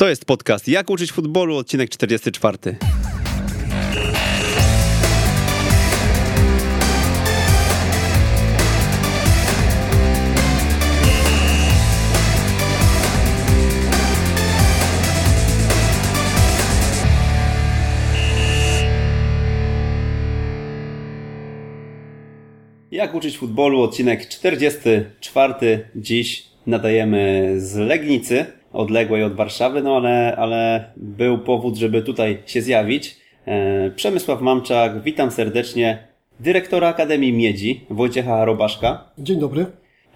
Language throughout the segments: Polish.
To jest podcast Jak uczyć futbolu, odcinek 44. Jak uczyć futbolu, odcinek 44. Dziś nadajemy z Legnicy, odległej od Warszawy, no ale, ale był powód, żeby tutaj się zjawić. E, Przemysław Mamczak, witam serdecznie. Dyrektora Akademii Miedzi, Wojciecha Robaszka. Dzień dobry.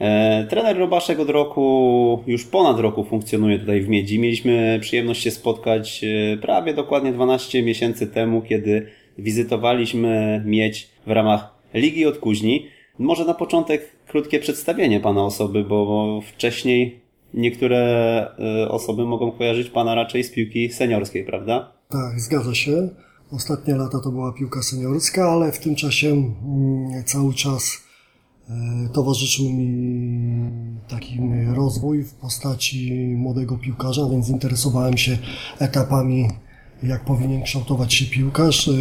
E, Trener Robaszek od roku, już ponad roku funkcjonuje tutaj w Miedzi. Mieliśmy przyjemność się spotkać e, prawie dokładnie 12 miesięcy temu, kiedy wizytowaliśmy Miedź w ramach Ligi od Kuźni. Może na początek krótkie przedstawienie Pana osoby, bo wcześniej niektóre e, osoby mogą kojarzyć Pana raczej z piłki seniorskiej, prawda? Tak, zgadza się. Ostatnie lata to była piłka seniorska, ale w tym czasie mm, cały czas e, towarzyszył mi taki rozwój w postaci młodego piłkarza, więc interesowałem się etapami, jak powinien kształtować się piłkarz. E,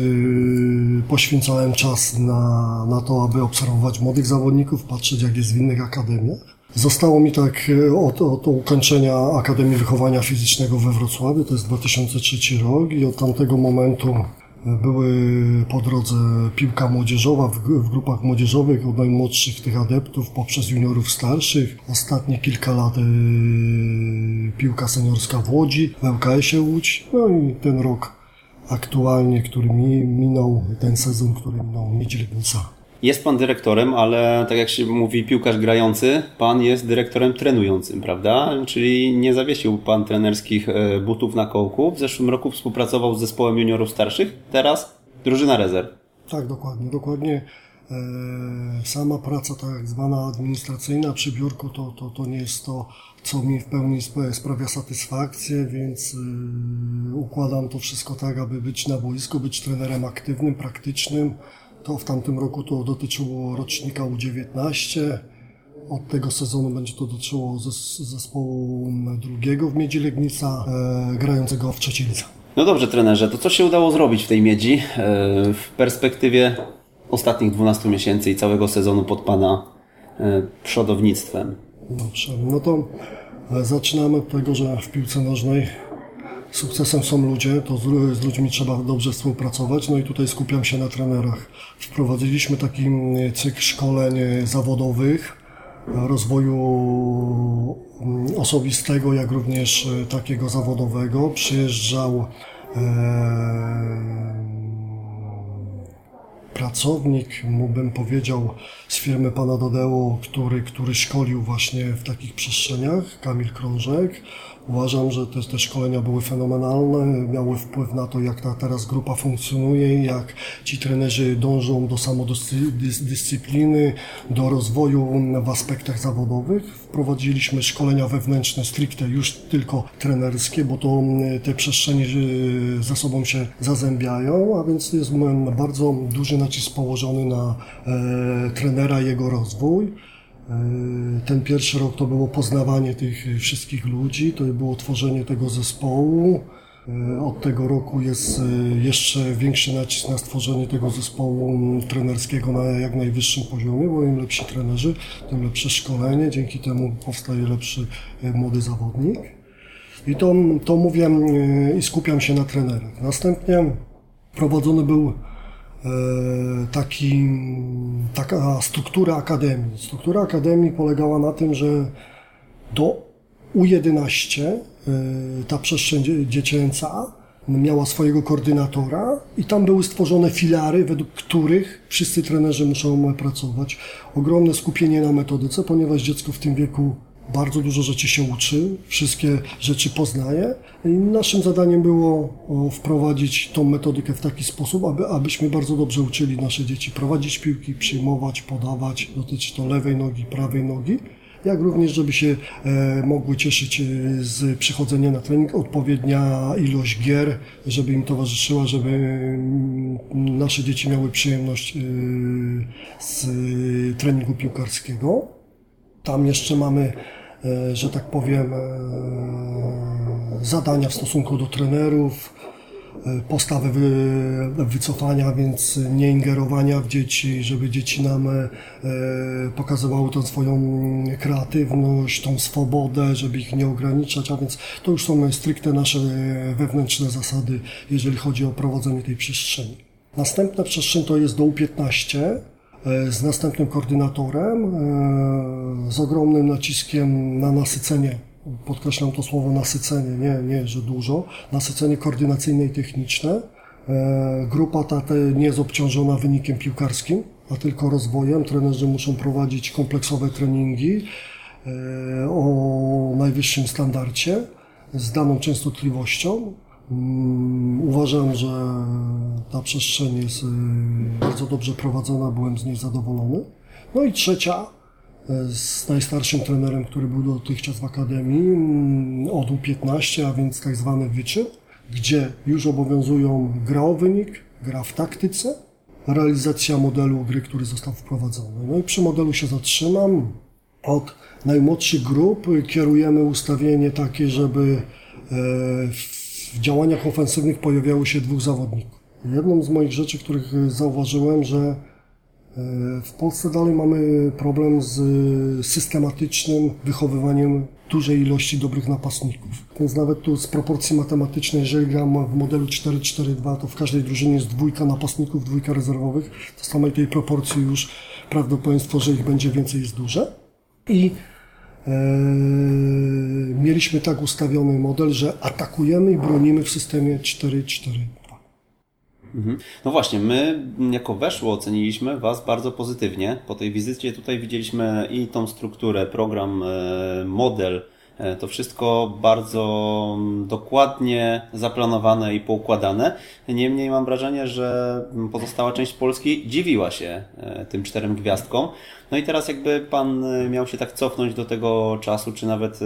Poświęcałem czas na, na to, aby obserwować młodych zawodników, patrzeć jak jest w innych akademiach. Zostało mi tak e, od, od ukończenia Akademii Wychowania Fizycznego we Wrocławiu, to jest 2003 rok i od tamtego momentu e, były po drodze piłka młodzieżowa w, w grupach młodzieżowych, od najmłodszych tych adeptów poprzez juniorów starszych. Ostatnie kilka lat e, piłka seniorska w Łodzi, w LKS-ie Łódź, no i ten rok aktualnie, który mi minął, ten sezon, który minął Miedź. Jest Pan dyrektorem, ale tak jak się mówi piłkarz grający, Pan jest dyrektorem trenującym, prawda? Czyli nie zawiesił Pan trenerskich e, butów na kołku. W zeszłym roku współpracował z zespołem juniorów starszych, teraz drużyna rezerw. Tak, dokładnie, dokładnie. E, Sama praca tak zwana administracyjna przy biurku to, to, to nie jest to, co mi w pełni sp- sprawia satysfakcję, więc e, układam to wszystko tak, aby być na boisku, być trenerem aktywnym, praktycznym. To w tamtym roku to dotyczyło rocznika U19. Od tego sezonu będzie to dotyczyło zes- zespołu drugiego w Miedzi Legnica, e, grającego w Trzecińcu. No dobrze, trenerze, to co się udało zrobić w tej miedzi e, w perspektywie ostatnich 12 miesięcy i całego sezonu pod Pana e, przodownictwem? Dobrze, no to e, zaczynamy od tego, że w piłce nożnej sukcesem są ludzie, to z, z ludźmi trzeba dobrze współpracować, no i tutaj skupiam się na trenerach. Wprowadziliśmy taki mm, cykl szkoleń e, zawodowych, rozwoju mm, osobistego, jak również e, takiego zawodowego. Przyjeżdżał e, pracownik, mu bym powiedział, z firmy pana Dodeo, który, który szkolił właśnie w takich przestrzeniach, Kamil Krążek. Uważam, że te, te szkolenia były fenomenalne, miały wpływ na to, jak ta teraz grupa funkcjonuje, jak ci trenerzy dążą do samodyscypliny, do rozwoju w aspektach zawodowych. Wprowadziliśmy szkolenia wewnętrzne, stricte już tylko trenerskie, bo to mm, te przestrzenie y, ze sobą się zazębiają, a więc jest bardzo duży nacisk położony na e, trenera jego rozwój. E, Ten pierwszy rok to było poznawanie tych wszystkich ludzi, to było tworzenie tego zespołu. E, Od tego roku jest e, jeszcze większy nacisk na stworzenie tego zespołu trenerskiego na jak najwyższym poziomie, bo im lepsi trenerzy, tym lepsze szkolenie, dzięki temu powstaje lepszy młody zawodnik. I to, to mówię i skupiam się na trenerach. Następnie prowadzony był taki, taka struktura akademii. Struktura akademii polegała na tym, że do U11 e, ta przestrzeń dzie- dziecięca miała swojego koordynatora i tam były stworzone filary, według których wszyscy trenerzy muszą pracować. Ogromne skupienie na metodyce, ponieważ dziecko w tym wieku bardzo dużo rzeczy się uczy, wszystkie rzeczy poznaje. I naszym zadaniem było wprowadzić tą metodykę w taki sposób, aby, abyśmy bardzo dobrze uczyli nasze dzieci prowadzić piłki, przyjmować, podawać, dotyczy to lewej nogi, prawej nogi, jak również, żeby się e, mogły cieszyć e, z przychodzenia na trening, odpowiednia ilość gier, żeby im towarzyszyła, żeby mm, nasze dzieci miały przyjemność e, z treningu piłkarskiego. Tam jeszcze mamy że tak powiem, zadania w stosunku do trenerów, postawy wycofania, więc nie ingerowania w dzieci, żeby dzieci nam e, pokazywały tą swoją kreatywność, tą swobodę, żeby ich nie ograniczać, a więc to już są stricte nasze wewnętrzne zasady, jeżeli chodzi o prowadzenie tej przestrzeni. Następna przestrzeń to jest do U15 e, z następnym koordynatorem, e, z ogromnym naciskiem na nasycenie podkreślam to słowo nasycenie, nie, nie, że dużo, nasycenie koordynacyjne i techniczne. E, grupa ta nie jest obciążona wynikiem piłkarskim, a tylko rozwojem. Trenerzy muszą prowadzić kompleksowe treningi e, o najwyższym standardzie z daną częstotliwością. Mm, uważam, że ta przestrzeń jest e, bardzo dobrze prowadzona, byłem z niej zadowolony. No i trzecia, z najstarszym trenerem, który był dotychczas w Akademii, mm, od U15, a więc tak zwany wyczyn, gdzie już obowiązują gra o wynik, gra w taktyce, realizacja modelu gry, który został wprowadzony. No i przy modelu się zatrzymam. Od najmłodszych grup kierujemy ustawienie takie, żeby e, w działaniach ofensywnych pojawiało się dwóch zawodników. Jedną z moich rzeczy, których zauważyłem, że w Polsce dalej mamy problem z systematycznym wychowywaniem dużej ilości dobrych napastników. Więc nawet tu z proporcji matematycznej, jeżeli gram w modelu 4-4-2, to w każdej drużynie jest dwójka napastników, dwójka rezerwowych. To z samej tej proporcji już prawdopodobieństwo, że ich będzie więcej jest duże. I e, mieliśmy tak ustawiony model, że atakujemy i bronimy w systemie 4-4. Mhm. No właśnie, my jako weszło oceniliśmy Was bardzo pozytywnie. Po tej wizycie tutaj widzieliśmy i tą strukturę, program, e, model, e, to wszystko bardzo dokładnie zaplanowane i poukładane. Niemniej mam wrażenie, że pozostała część Polski dziwiła się e, tym czterem gwiazdkom. No i teraz jakby Pan miał się tak cofnąć do tego czasu, czy nawet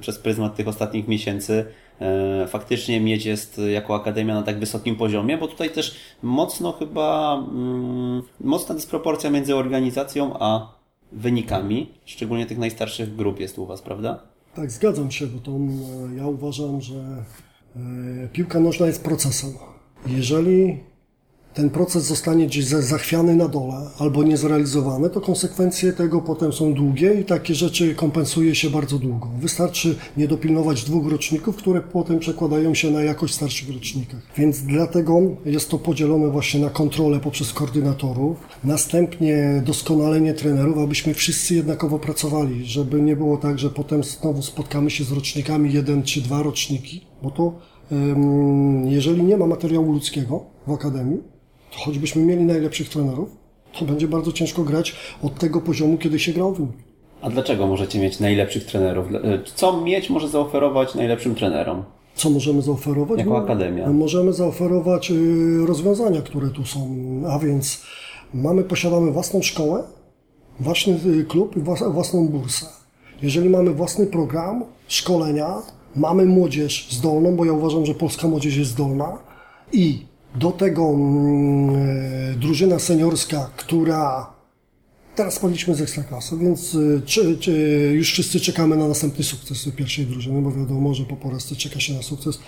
przez pryzmat tych ostatnich miesięcy, E, faktycznie mieć jest jako akademia na tak wysokim poziomie, bo tutaj też mocno chyba, mm, mocna dysproporcja między organizacją a wynikami, szczególnie tych najstarszych grup jest u Was, prawda? Tak, zgadzam się, bo to ja uważam, że e, piłka nożna jest procesem. Jeżeli ten proces zostanie gdzieś zachwiany na dole albo niezrealizowany, to konsekwencje tego potem są długie i takie rzeczy kompensuje się bardzo długo. Wystarczy nie dopilnować dwóch roczników, które potem przekładają się na jakość starszych rocznikach. Więc dlatego jest to podzielone właśnie na kontrolę poprzez koordynatorów, następnie doskonalenie trenerów, abyśmy wszyscy jednakowo pracowali, żeby nie było tak, że potem znowu spotkamy się z rocznikami jeden czy dwa roczniki, bo to jeżeli nie ma materiału ludzkiego w akademii, choćbyśmy mieli najlepszych trenerów, to będzie bardzo ciężko grać od tego poziomu, kiedy się grał wynik. A dlaczego możecie mieć najlepszych trenerów? E, co mieć może zaoferować najlepszym trenerom? Co możemy zaoferować? Jako no, akademia. Możemy zaoferować y, rozwiązania, które tu są, a więc mamy, posiadamy własną szkołę, własny y, klub i własną bursę. Jeżeli mamy własny program szkolenia, mamy młodzież zdolną, bo ja uważam, że polska młodzież jest zdolna i do tego mm, e, drużyna seniorska, która teraz spadliśmy z Ekstraklasy, więc e, czy, czy już wszyscy czekamy na następny sukces pierwszej drużyny, bo wiadomo, że po porażce czeka się na sukces.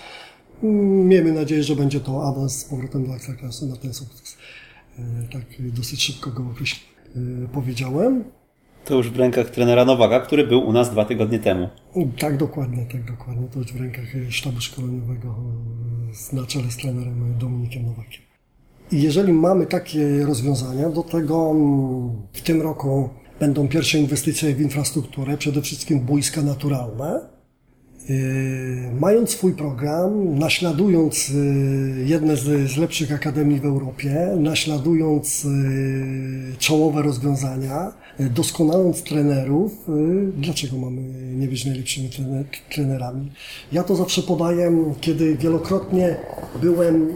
Mm, miejmy nadzieję, że będzie to awans z powrotem do Ekstraklasy na ten sukces. E, tak dosyć szybko go powiedziałem. To już w rękach trenera Nowaka, który był u nas dwa tygodnie temu. Tak, dokładnie, tak, dokładnie. To już w rękach sztabu szkoleniowego na czele z trenerem Dominikiem Nowakiem. Jeżeli mamy takie rozwiązania, do tego mm, w tym roku będą pierwsze inwestycje w infrastrukturę, przede wszystkim boiska naturalne. Yy, mając swój program, naśladując yy, jedne z, lepszych akademii w Europie, naśladując yy, czołowe rozwiązania, doskonaląc trenerów, dlaczego mamy nie być najlepszymi trenerami? Ja to zawsze podaję, kiedy wielokrotnie byłem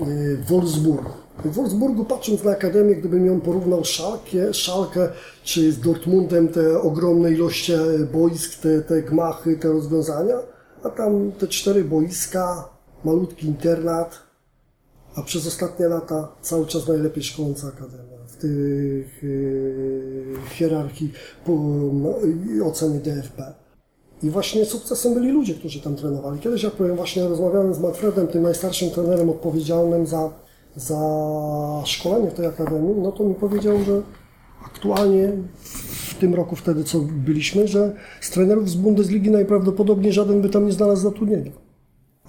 w Wolfsburgu. W Wolfsburgu patrząc na akademię, gdybym ją porównał Szalkę, Szalkę czy z Dortmundem te ogromne ilości boisk, te, te gmachy, te rozwiązania, a tam te cztery boiska, malutki internat, a przez ostatnie lata cały czas najlepiej szkoląca akademia w tych yy, hierarchii po, no, oceny DFB. I właśnie sukcesem byli ludzie, którzy tam trenowali. Kiedyś, jak powiem, właśnie rozmawiałem z Manfredem, tym najstarszym trenerem odpowiedzialnym za, za szkolenie w tej akademii, no to mi powiedział, że aktualnie w tym roku wtedy, co byliśmy, że z trenerów z Bundesligi najprawdopodobniej żaden by tam nie znalazł zatrudnienia.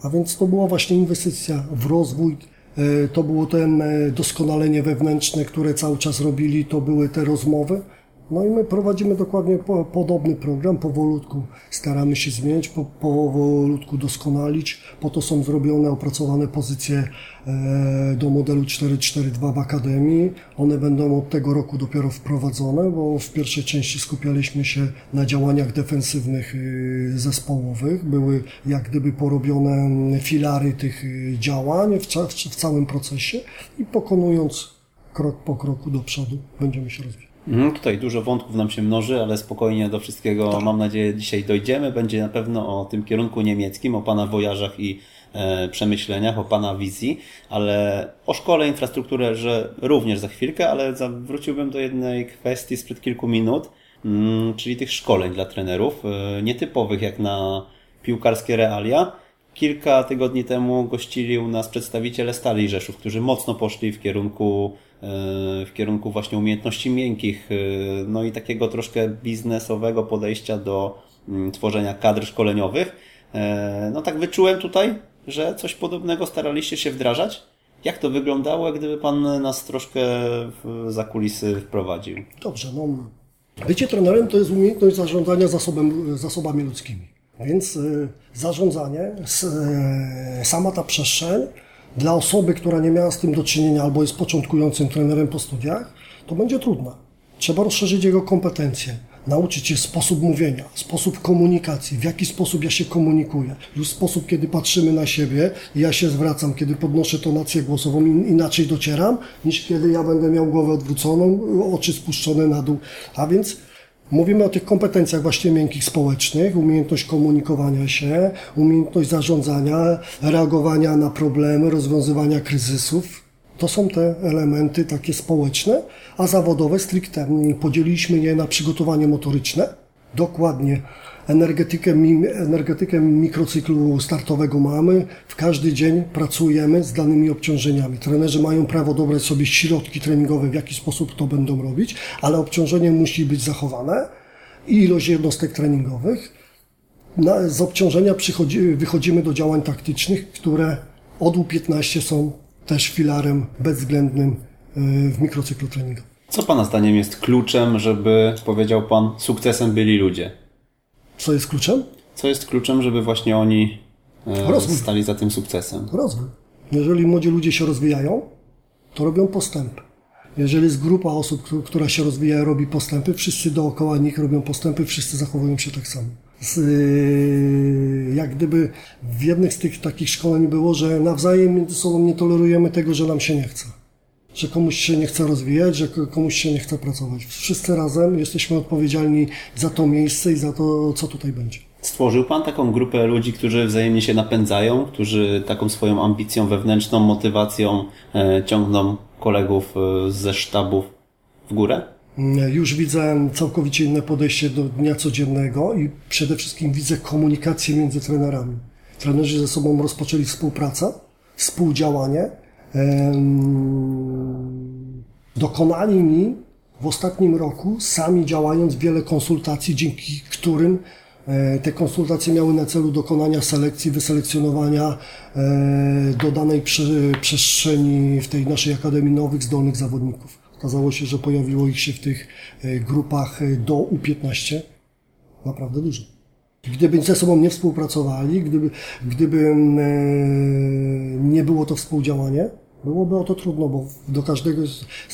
A więc to była właśnie inwestycja w rozwój, e, to było ten e, doskonalenie wewnętrzne, które cały czas robili, to były te rozmowy. No i my prowadzimy dokładnie po, podobny program, powolutku staramy się zmieniać, po, powolutku doskonalić, po to są zrobione, opracowane pozycje e, do modelu 442 w Akademii. One będą od tego roku dopiero wprowadzone, bo w pierwszej części skupialiśmy się na działaniach defensywnych e, zespołowych. Były jak gdyby porobione filary tych e, działań w, w, w całym procesie i pokonując krok po kroku do przodu będziemy się rozwijać. Mhm, tutaj dużo wątków nam się mnoży, ale spokojnie do wszystkiego tak. mam nadzieję dzisiaj dojdziemy. Będzie na pewno o tym kierunku niemieckim, o Pana wojażach i e, przemyśleniach, o Pana wizji, ale o szkole, infrastrukturze również za chwilkę, ale wróciłbym do jednej kwestii sprzed kilku minut, mm, czyli tych szkoleń dla trenerów, e, nietypowych jak na piłkarskie realia. Kilka tygodni temu gościli u nas przedstawiciele Stali Rzeszów, którzy mocno poszli w kierunku w kierunku właśnie umiejętności miękkich, e, no i takiego troszkę biznesowego podejścia do mm, tworzenia kadr szkoleniowych. E, no tak wyczułem tutaj, że coś podobnego staraliście się wdrażać. Jak to wyglądało, gdyby Pan nas troszkę za kulisy wprowadził? Dobrze, no bycie trenerem to jest umiejętność zarządzania zasobem, zasobami ludzkimi. Więc zarządzanie, sama ta przestrzeń dla osoby, która nie miała z tym do czynienia albo jest początkującym trenerem po studiach, to będzie trudne. Trzeba rozszerzyć jego kompetencje, nauczyć się sposób mówienia, sposób komunikacji, w jaki sposób ja się komunikuję. Już sposób, kiedy patrzymy na siebie ja się zwracam, kiedy podnoszę tonację głosową, inaczej docieram, niż kiedy ja będę miał głowę odwróconą, oczy spuszczone na dół. A więc Mówimy o tych kompetencjach właśnie miękkich społecznych, umiejętność komunikowania się, umiejętność zarządzania, reagowania na problemy, rozwiązywania kryzysów. To są te elementy takie społeczne, a zawodowe stricte podzieliliśmy je na przygotowanie motoryczne, dokładnie energetykę, energetykę mikrocyklu startowego mamy. W każdy dzień pracujemy z danymi obciążeniami. Trenerzy mają prawo dobrać sobie środki treningowe, w jaki sposób to będą robić, ale obciążenie musi być zachowane i ilość jednostek treningowych. Na, z obciążenia wychodzimy do działań taktycznych, które od U15 są też filarem bezwzględnym e, w mikrocyklu treningowym. Co Pana zdaniem jest kluczem, żeby, powiedział Pan, sukcesem byli ludzie? Co jest kluczem? Co jest kluczem, żeby właśnie oni e, stali za tym sukcesem? Rozwój. Jeżeli młodzi ludzie się rozwijają, to robią postępy. Jeżeli jest grupa osób, która się rozwija, robi postępy, wszyscy dookoła nich robią postępy, wszyscy zachowują się tak samo. Z, e, jak gdyby w jednych z tych takich szkoleń było, że nawzajem między sobą nie tolerujemy tego, że nam się nie chce że komuś się nie chce rozwijać, że komuś się nie chce pracować. Wszyscy razem jesteśmy odpowiedzialni za to miejsce i za to, co tutaj będzie. Stworzył Pan taką grupę ludzi, którzy wzajemnie się napędzają, którzy taką swoją ambicją wewnętrzną, motywacją e, ciągną kolegów e, ze sztabów w górę? Mm, już widzę całkowicie inne podejście do dnia codziennego i przede wszystkim widzę komunikację między trenerami. Trenerzy ze sobą rozpoczęli współpracę, współdziałanie, dokonali mi w ostatnim roku, sami działając, wiele konsultacji, dzięki którym e, te konsultacje miały na celu dokonania selekcji, wyselekcjonowania e, do danej przestrzeni w tej naszej Akademii nowych, zdolnych zawodników. Okazało się, że pojawiło ich się w tych e, grupach do U15 naprawdę dużo. Gdyby ze sobą nie współpracowali, gdyby, gdyby nie było to współdziałanie, byłoby o to trudno, bo do, każdego,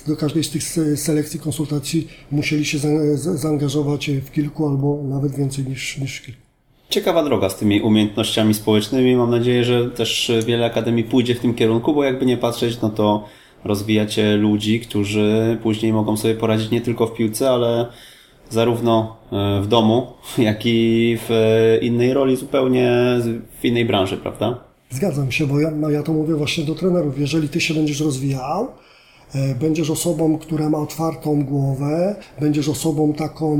do każdej z tych selekcji, konsultacji musieli się zaangażować w kilku albo nawet więcej niż, niż kilku. Ciekawa droga z tymi umiejętnościami społecznymi. Mam nadzieję, że też wiele akademii pójdzie w tym kierunku, bo jakby nie patrzeć, no to rozwijacie ludzi, którzy później mogą sobie poradzić nie tylko w piłce, ale zarówno e, w domu, jak i w innej roli zupełnie w innej branży, prawda? Zgadzam się, bo ja, no ja to mówię właśnie do trenerów. Jeżeli ty się będziesz rozwijał, E, będziesz osobą, która ma otwartą głowę, będziesz osobą taką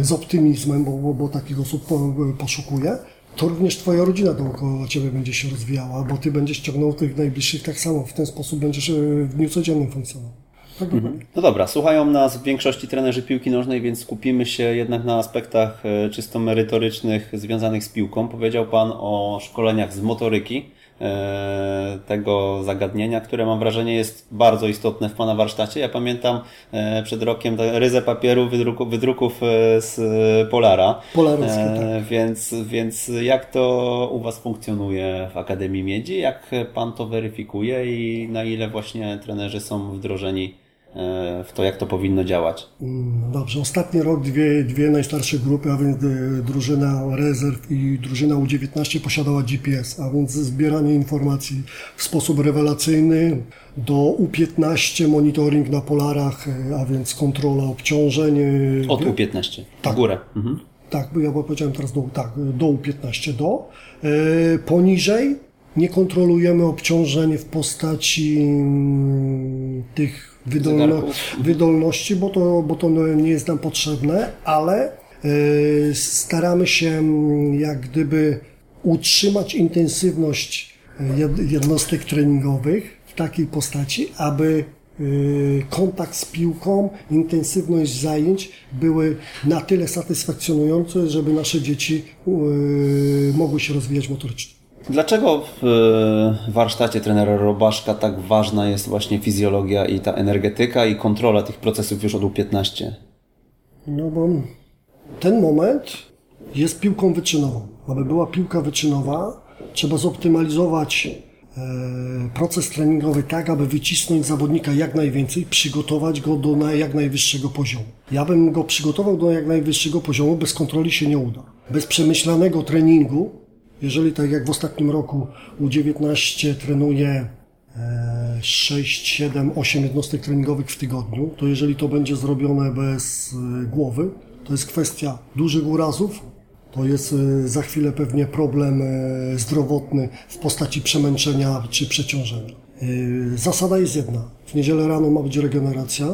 e, z optymizmem, bo, bo, bo takich osób po, poszukuje, to również Twoja rodzina dookoła Ciebie będzie się rozwijała, bo Ty będziesz ciągnął tych najbliższych tak samo. W ten sposób będziesz w dniu codziennym funkcjonował. Mhm. No dobra, słuchają nas w większości trenerzy piłki nożnej, więc skupimy się jednak na aspektach czysto merytorycznych związanych z piłką. Powiedział Pan o szkoleniach z motoryki. E, tego zagadnienia, które mam wrażenie jest bardzo istotne w Pana warsztacie. Ja pamiętam e, przed rokiem ryzę papieru wydruku, wydruków e, z Polara. Polarowskie, tak. Więc, więc jak to u Was funkcjonuje w Akademii Miedzi? Jak Pan to weryfikuje i na ile właśnie trenerzy są wdrożeni E, w to, jak to powinno działać. Dobrze, ostatni rok dwie, dwie najstarsze grupy, a więc e, drużyna rezerw i drużyna U19 posiadała GPS, a więc zbieranie informacji w sposób rewelacyjny. Do U15 monitoring na polarach, e, a więc kontrola obciążeń. Od U15, tak. w górę. Mhm. Tak, bo ja powiedziałem teraz do, tak, do U15 do. Poniżej nie kontrolujemy obciążeń w postaci mm, tych wydolno, wydolności, bo to, bo to nie jest nam potrzebne, ale y, staramy się mm, jak gdyby utrzymać intensywność e, jednostek treningowych w takiej postaci, aby y, kontakt z piłką, intensywność zajęć były na tyle satysfakcjonujące, żeby nasze dzieci mogły się rozwijać motorycznie. Dlaczego w warsztacie trenera Robaszka tak ważna jest właśnie fizjologia i ta energetyka i kontrola tych procesów już od U15? No bo ten moment jest piłką wyczynową. Aby była piłka wyczynowa, trzeba zoptymalizować e, proces treningowy tak, aby wycisnąć zawodnika jak najwięcej, przygotować go do jak najwyższego poziomu. Ja bym go przygotował do jak najwyższego poziomu, bez kontroli się nie uda. Bez przemyślanego treningu jeżeli tak jak w ostatnim roku U19 trenuje 6, 7, 8 jednostek treningowych w tygodniu, to jeżeli to będzie zrobione bez e, głowy, to jest kwestia dużych urazów, to jest e, za chwilę pewnie problem e, zdrowotny w postaci przemęczenia czy przeciążenia. Zasada jest jedna. W niedzielę rano ma być regeneracja.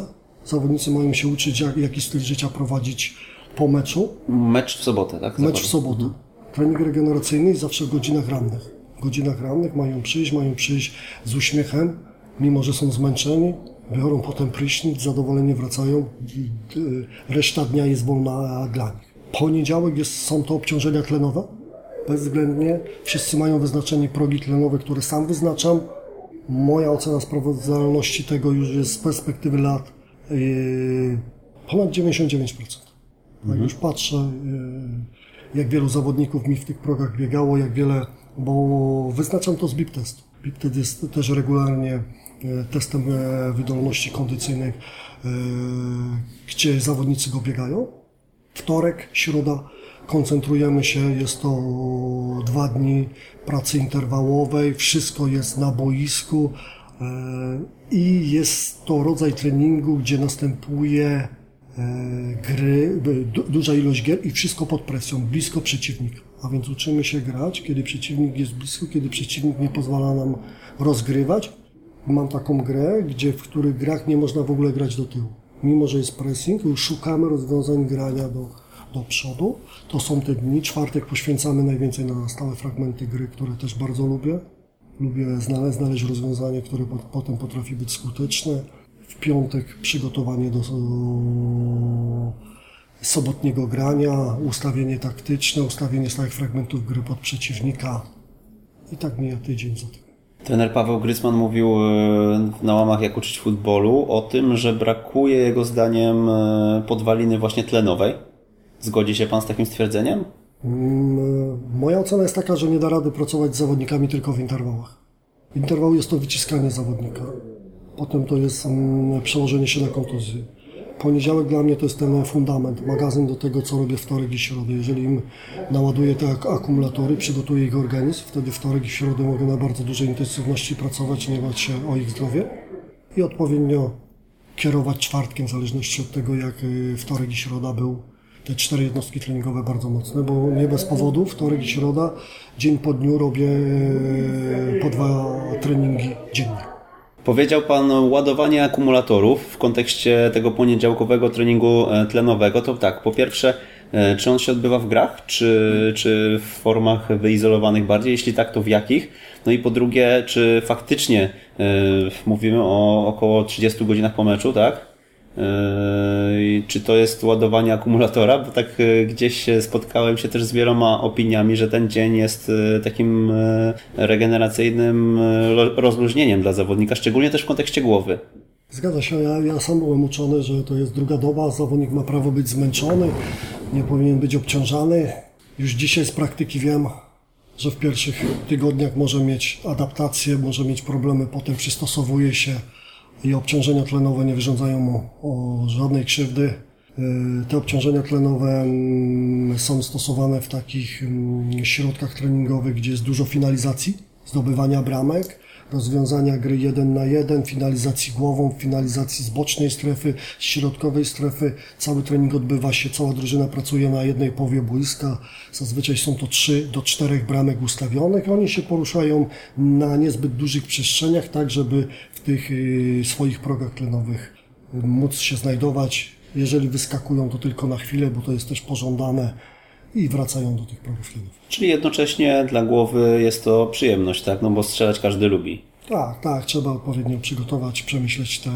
Zawodnicy mają się uczyć, jak, jaki styl życia prowadzić po meczu. Mecz w sobotę, tak? Mecz w sobotę. Mhm trening regeneracyjny zawsze w godzinach rannych. W godzinach rannych mają przyjść, mają przyjść z uśmiechem, mimo że są zmęczeni, biorą potem prysznic, zadowoleni wracają, reszta dnia jest wolna dla nich. Poniedziałek jest, są to obciążenia tlenowe, bezwzględnie. Wszyscy mają wyznaczenie progi tlenowe, które sam wyznaczam. Moja ocena sprawdzalności tego już jest z perspektywy lat yy, ponad 99%. Jak mhm. już patrzę, yy, jak wielu zawodników mi w tych progach biegało, jak wiele, bo wyznaczam to z BIP testu. BIP test jest też regularnie e, testem e, wydolności kondycyjnych, e, gdzie zawodnicy go biegają. Wtorek, środa koncentrujemy się, jest to dwa dni pracy interwałowej, wszystko jest na boisku i jest to rodzaj treningu, gdzie następuje E, gry, duża ilość gier i wszystko pod presją, blisko przeciwnika. A więc uczymy się grać, kiedy przeciwnik jest blisko, kiedy przeciwnik nie pozwala nam rozgrywać. Mam taką grę, gdzie w których grach nie można w ogóle grać do tyłu. Mimo, że jest pressing, już szukamy rozwiązań grania do, do przodu. To są te dni. Czwartek poświęcamy najwięcej na stałe fragmenty gry, które też bardzo lubię. Lubię znaleźć, znaleźć rozwiązanie, które potem potrafi być skuteczne w piątek przygotowanie do sobotniego grania, ustawienie taktyczne, ustawienie stałych fragmentów gry pod przeciwnika i tak mija tydzień za tym. Trener Paweł Grycman mówił e, na łamach Jak uczyć futbolu o tym, że brakuje jego zdaniem e, podwaliny właśnie tlenowej. Zgodzi się Pan z takim stwierdzeniem? Mm, moja ocena jest taka, że nie da rady pracować z zawodnikami tylko w interwałach. Interwał jest to wyciskanie zawodnika. Potem to jest um, przełożenie się na kontuzję. Poniedziałek dla mnie to jest ten fundament, magazyn do tego, co robię wtorek i środę. Jeżeli im naładuję te ak akumulatory, przygotuję ich organizm, wtedy wtorek i środę mogę na bardzo dużej intensywności pracować, nie bać się o ich zdrowie i odpowiednio kierować czwartkiem, w zależności od tego, jak y, wtorek i środa był te cztery jednostki treningowe bardzo mocne, bo nie bez powodu, wtorek i środa, dzień po dniu robię y, po dwa treningi dziennie. Powiedział Pan ładowanie akumulatorów w kontekście tego poniedziałkowego treningu e, tlenowego. To tak, po pierwsze, e, czy on się odbywa w grach, czy, czy w formach wyizolowanych bardziej? Jeśli tak, to w jakich? No i po drugie, czy faktycznie y, mówimy o około 30 godzinach po meczu, tak? Y, czy to jest ładowanie akumulatora? Bo tak y, gdzieś spotkałem się też z wieloma opiniami, że ten dzień jest takim regeneracyjnym rozluźnieniem dla zawodnika, szczególnie też w kontekście głowy. Zgadza się, ja, ja sam byłem uczony, że to jest druga doba, zawodnik ma prawo być zmęczony, nie powinien być obciążany. Już dzisiaj z praktyki wiem, że w pierwszych tygodniach może mieć adaptację, może mieć problemy, potem przystosowuje się i obciążenia tlenowe nie wyrządzają mu żadnej krzywdy. Y, te obciążenia tlenowe mm, są stosowane w takich mm, środkach treningowych, gdzie jest dużo finalizacji, zdobywania bramek rozwiązania gry jeden na jeden, finalizacji głową, finalizacji z bocznej strefy, z środkowej strefy. Cały trening odbywa się, cała drużyna pracuje na jednej połowie boiska. Zazwyczaj są to 3 do 4 bramek ustawionych. Oni się poruszają na niezbyt dużych przestrzeniach, tak żeby w tych y, swoich progach tlenowych y, móc się znajdować. Jeżeli wyskakują, to tylko na chwilę, bo to jest też pożądane i wracają do tych progów Czyli jednocześnie dla głowy jest to przyjemność, tak? No bo strzelać każdy lubi. Tak, tak, trzeba odpowiednio przygotować, przemyśleć tę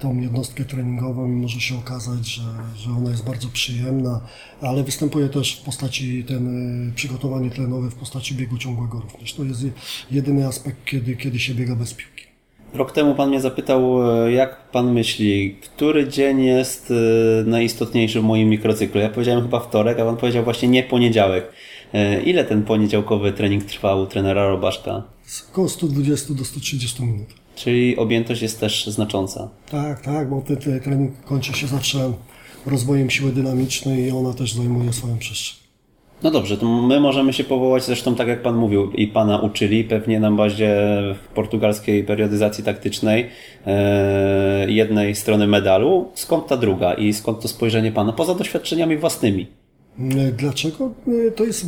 tą jednostkę treningową i może się okazać, że, że ona jest bardzo przyjemna, ale występuje też w postaci ten y, przygotowanie tlenowe w postaci biegu ciągłego również. To jest jedyny aspekt, kiedy, kiedy się biega bez piłki. Rok temu Pan mnie zapytał, e, jak Pan myśli, który dzień jest e, najistotniejszy w moim mikrocyklu? Ja powiedziałem chyba wtorek, a Pan powiedział właśnie nie poniedziałek. E, ile ten poniedziałkowy trening trwał u trenera Robaszka? Około 120 do 130 minut. Czyli objętość jest też znacząca. Tak, tak, bo ten, ten trening kończy się zawsze rozwojem siły dynamicznej i ona też zajmuje swoją przestrzeń. No dobrze, to my możemy się powołać zresztą tak jak Pan mówił i Pana uczyli pewnie na bazie portugalskiej periodyzacji taktycznej e, jednej strony medalu. Skąd ta druga i skąd to spojrzenie Pana poza doświadczeniami własnymi? E, dlaczego? E, to jest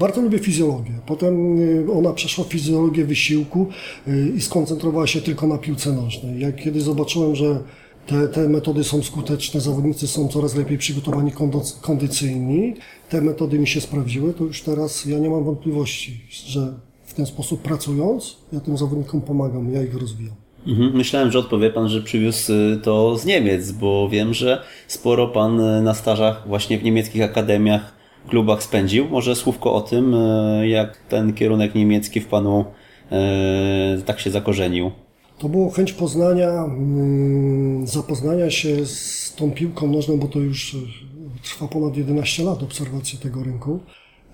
bardzo lubię fizjologię. Potem ona przeszła fizjologię wysiłku i skoncentrowała się tylko na piłce nożnej. Jak kiedy zobaczyłem, że te, te metody są skuteczne, zawodnicy są coraz lepiej przygotowani kondycyjni. Te metody mi się sprawdziły, to już teraz ja nie mam wątpliwości, że w ten sposób pracując, ja tym zawodnikom pomagam, ja ich rozwijam. Mhm. Myślałem, że odpowie Pan, że przywiózł y, to z Niemiec, bo wiem, że sporo Pan y, na stażach właśnie w niemieckich akademiach, klubach spędził. Może słówko o tym, y, jak ten kierunek niemiecki w Panu tak się zakorzenił. To było chęć poznania, mm, zapoznania się z tą piłką nożną, bo to już e, trwa ponad 11 lat obserwacji tego rynku.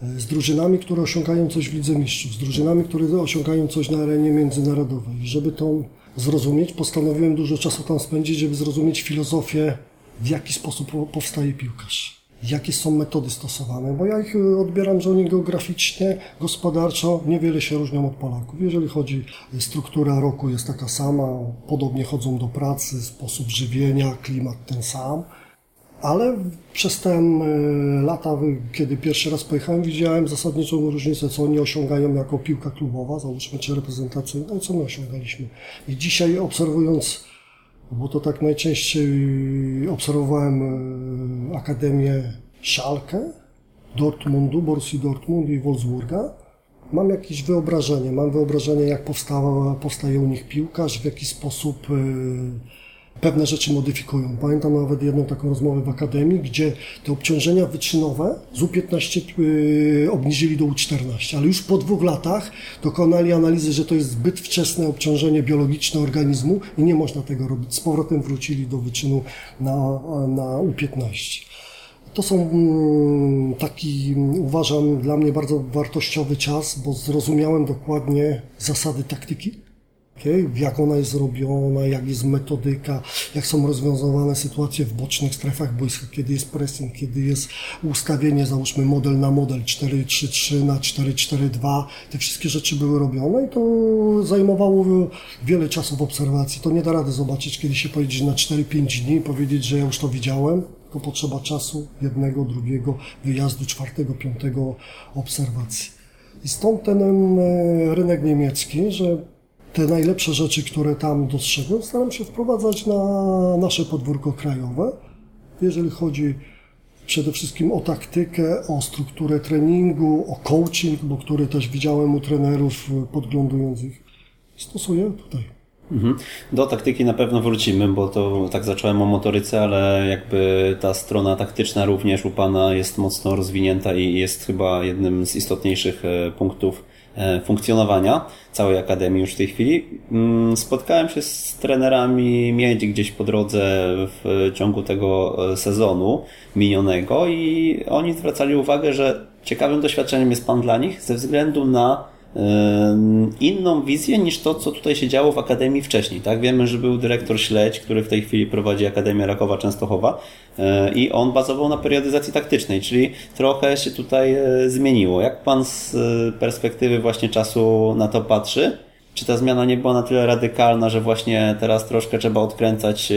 E, z drużynami, które osiągają coś w Lidze Mistrzów, z drużynami, które osiągają coś na arenie międzynarodowej. Żeby to zrozumieć, postanowiłem dużo czasu tam spędzić, żeby zrozumieć filozofię, w jaki sposób powstaje piłkarz jakie są metody stosowane, bo ja ich y, odbieram, że oni geograficznie, gospodarczo niewiele się różnią od Polaków. Jeżeli chodzi, struktura roku jest taka sama, podobnie chodzą do pracy, sposób żywienia, klimat ten sam, ale przez te y, lata, kiedy pierwszy raz pojechałem, widziałem zasadniczą różnicę, co oni osiągają jako piłka klubowa, załóżmy, czy reprezentacyjna, i co my osiągaliśmy. I dzisiaj obserwując bo to tak najczęściej obserwowałem e, Akademię Schalke, Dortmundu, Borussii Dortmund i Wolfsburga. Mam jakieś wyobrażenie, mam wyobrażenie jak powstała, powstaje u nich piłkarz, w jaki sposób e, pewne rzeczy modyfikują. Pamiętam nawet jedną taką rozmowę w Akademii, gdzie te obciążenia wyczynowe z U15 yy, obniżyli do U14, ale już po dwóch latach dokonali analizy, że to jest zbyt wczesne obciążenie biologiczne organizmu i nie można tego robić. Z powrotem wrócili do wyczynu na, na U15. To są mm, taki, uważam, dla mnie bardzo wartościowy czas, bo zrozumiałem dokładnie zasady taktyki okay? jak ona jest zrobiona, jak jest metodyka, jak są rozwiązywane sytuacje w bocznych strefach boiska, kiedy jest pressing, kiedy jest ustawienie, załóżmy model na model 4-3-3 na 4-4-2. Te wszystkie rzeczy były robione i to zajmowało wiele czasu w obserwacji. To nie da rady zobaczyć, kiedy się pojedzie na 4-5 dni i powiedzieć, że ja już to widziałem, tylko potrzeba czasu jednego, drugiego wyjazdu, czwartego, piątego obserwacji. I stąd ten rynek niemiecki, że te najlepsze rzeczy, które tam dostrzegłem, staram się wprowadzać na nasze podwórko krajowe. Jeżeli chodzi przede wszystkim o taktykę, o strukturę treningu, o coaching, bo który też widziałem u trenerów podglądując ich, stosuję tutaj. Mhm. Do taktyki na pewno wrócimy, bo to tak zacząłem o motoryce, ale jakby ta strona taktyczna również u Pana jest mocno rozwinięta i jest chyba jednym z istotniejszych e, punktów funkcjonowania całej Akademii już w tej chwili. Mm, spotkałem się z trenerami Miedzi gdzieś po drodze w ciągu tego e, sezonu minionego i oni zwracali uwagę, że ciekawym doświadczeniem jest Pan dla nich ze względu na inną wizję niż to, co tutaj się działo w Akademii wcześniej. Tak? Wiemy, że był dyrektor Śledź, który w tej chwili prowadzi Akademię Rakowa Częstochowa e, i on bazował na periodyzacji taktycznej, czyli trochę się tutaj e, zmieniło. Jak Pan z e, perspektywy właśnie czasu na to patrzy? Czy ta zmiana nie była na tyle radykalna, że właśnie teraz troszkę trzeba odkręcać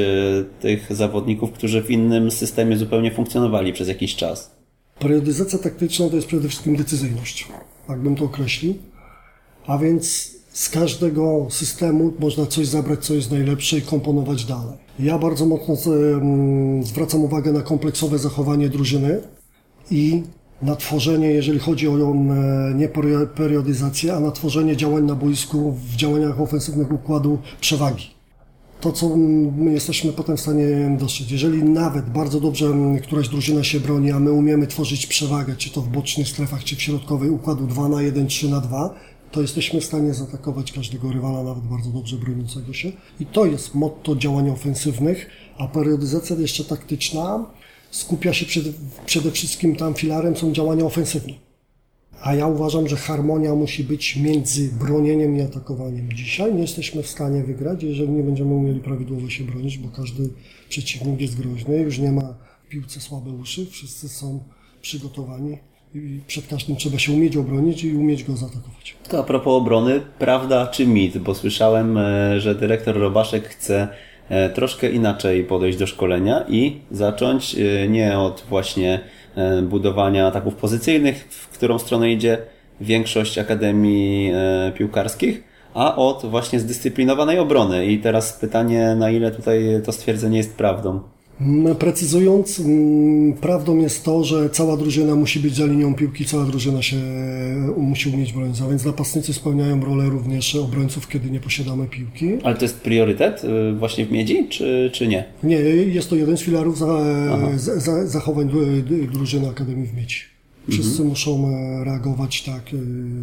tych zawodników, którzy w innym systemie zupełnie funkcjonowali przez jakiś czas? Periodyzacja taktyczna to jest przede wszystkim decyzyjność. Tak bym to określił a więc z każdego systemu można coś zabrać, co jest najlepsze i komponować dalej. Ja bardzo mocno zwracam uwagę na kompleksowe zachowanie drużyny i na tworzenie, jeżeli chodzi o nie periodyzację, a na tworzenie działań na boisku w działaniach ofensywnych układu przewagi. To, co my jesteśmy potem w stanie dostrzec. Jeżeli nawet bardzo dobrze któraś drużyna się broni, a my umiemy tworzyć przewagę, czy to w bocznych strefach, czy w środkowej układu 2 na 1, 3 na 2, to jesteśmy w stanie zaatakować każdego rywala, nawet bardzo dobrze broniącego się. I to jest motto działań ofensywnych, a periodyzacja jeszcze taktyczna skupia się przede, przede wszystkim tam filarem są działania ofensywne. A ja uważam, że harmonia musi być między bronieniem i atakowaniem. Dzisiaj nie jesteśmy w stanie wygrać, jeżeli nie będziemy umieli prawidłowo się bronić, bo każdy przeciwnik jest groźny, już nie ma w piłce słabe uszy, wszyscy są przygotowani i przed każdym trzeba się umieć obronić i umieć go zaatakować. To a propos obrony, prawda czy mit? Bo słyszałem, e, że dyrektor Robaszek chce e, troszkę inaczej podejść do szkolenia i zacząć e, nie od właśnie budowania ataków pozycyjnych, w którą stronę idzie większość akademii piłkarskich, a od właśnie zdyscyplinowanej obrony. I teraz pytanie, na ile tutaj to stwierdzenie jest prawdą? Mm, precyzując, mm, prawdą jest to, że cała drużyna musi być za linią piłki, cała drużyna się e, musi umieć bronić, a więc napastnicy spełniają rolę również obrońców, kiedy nie posiadamy piłki. Ale to jest priorytet y, właśnie w Miedzi, czy, czy nie? Nie, jest to jeden z filarów za, za, zachowań drużyny Akademii w Miedzi. Wszyscy mhm. muszą e, reagować tak e,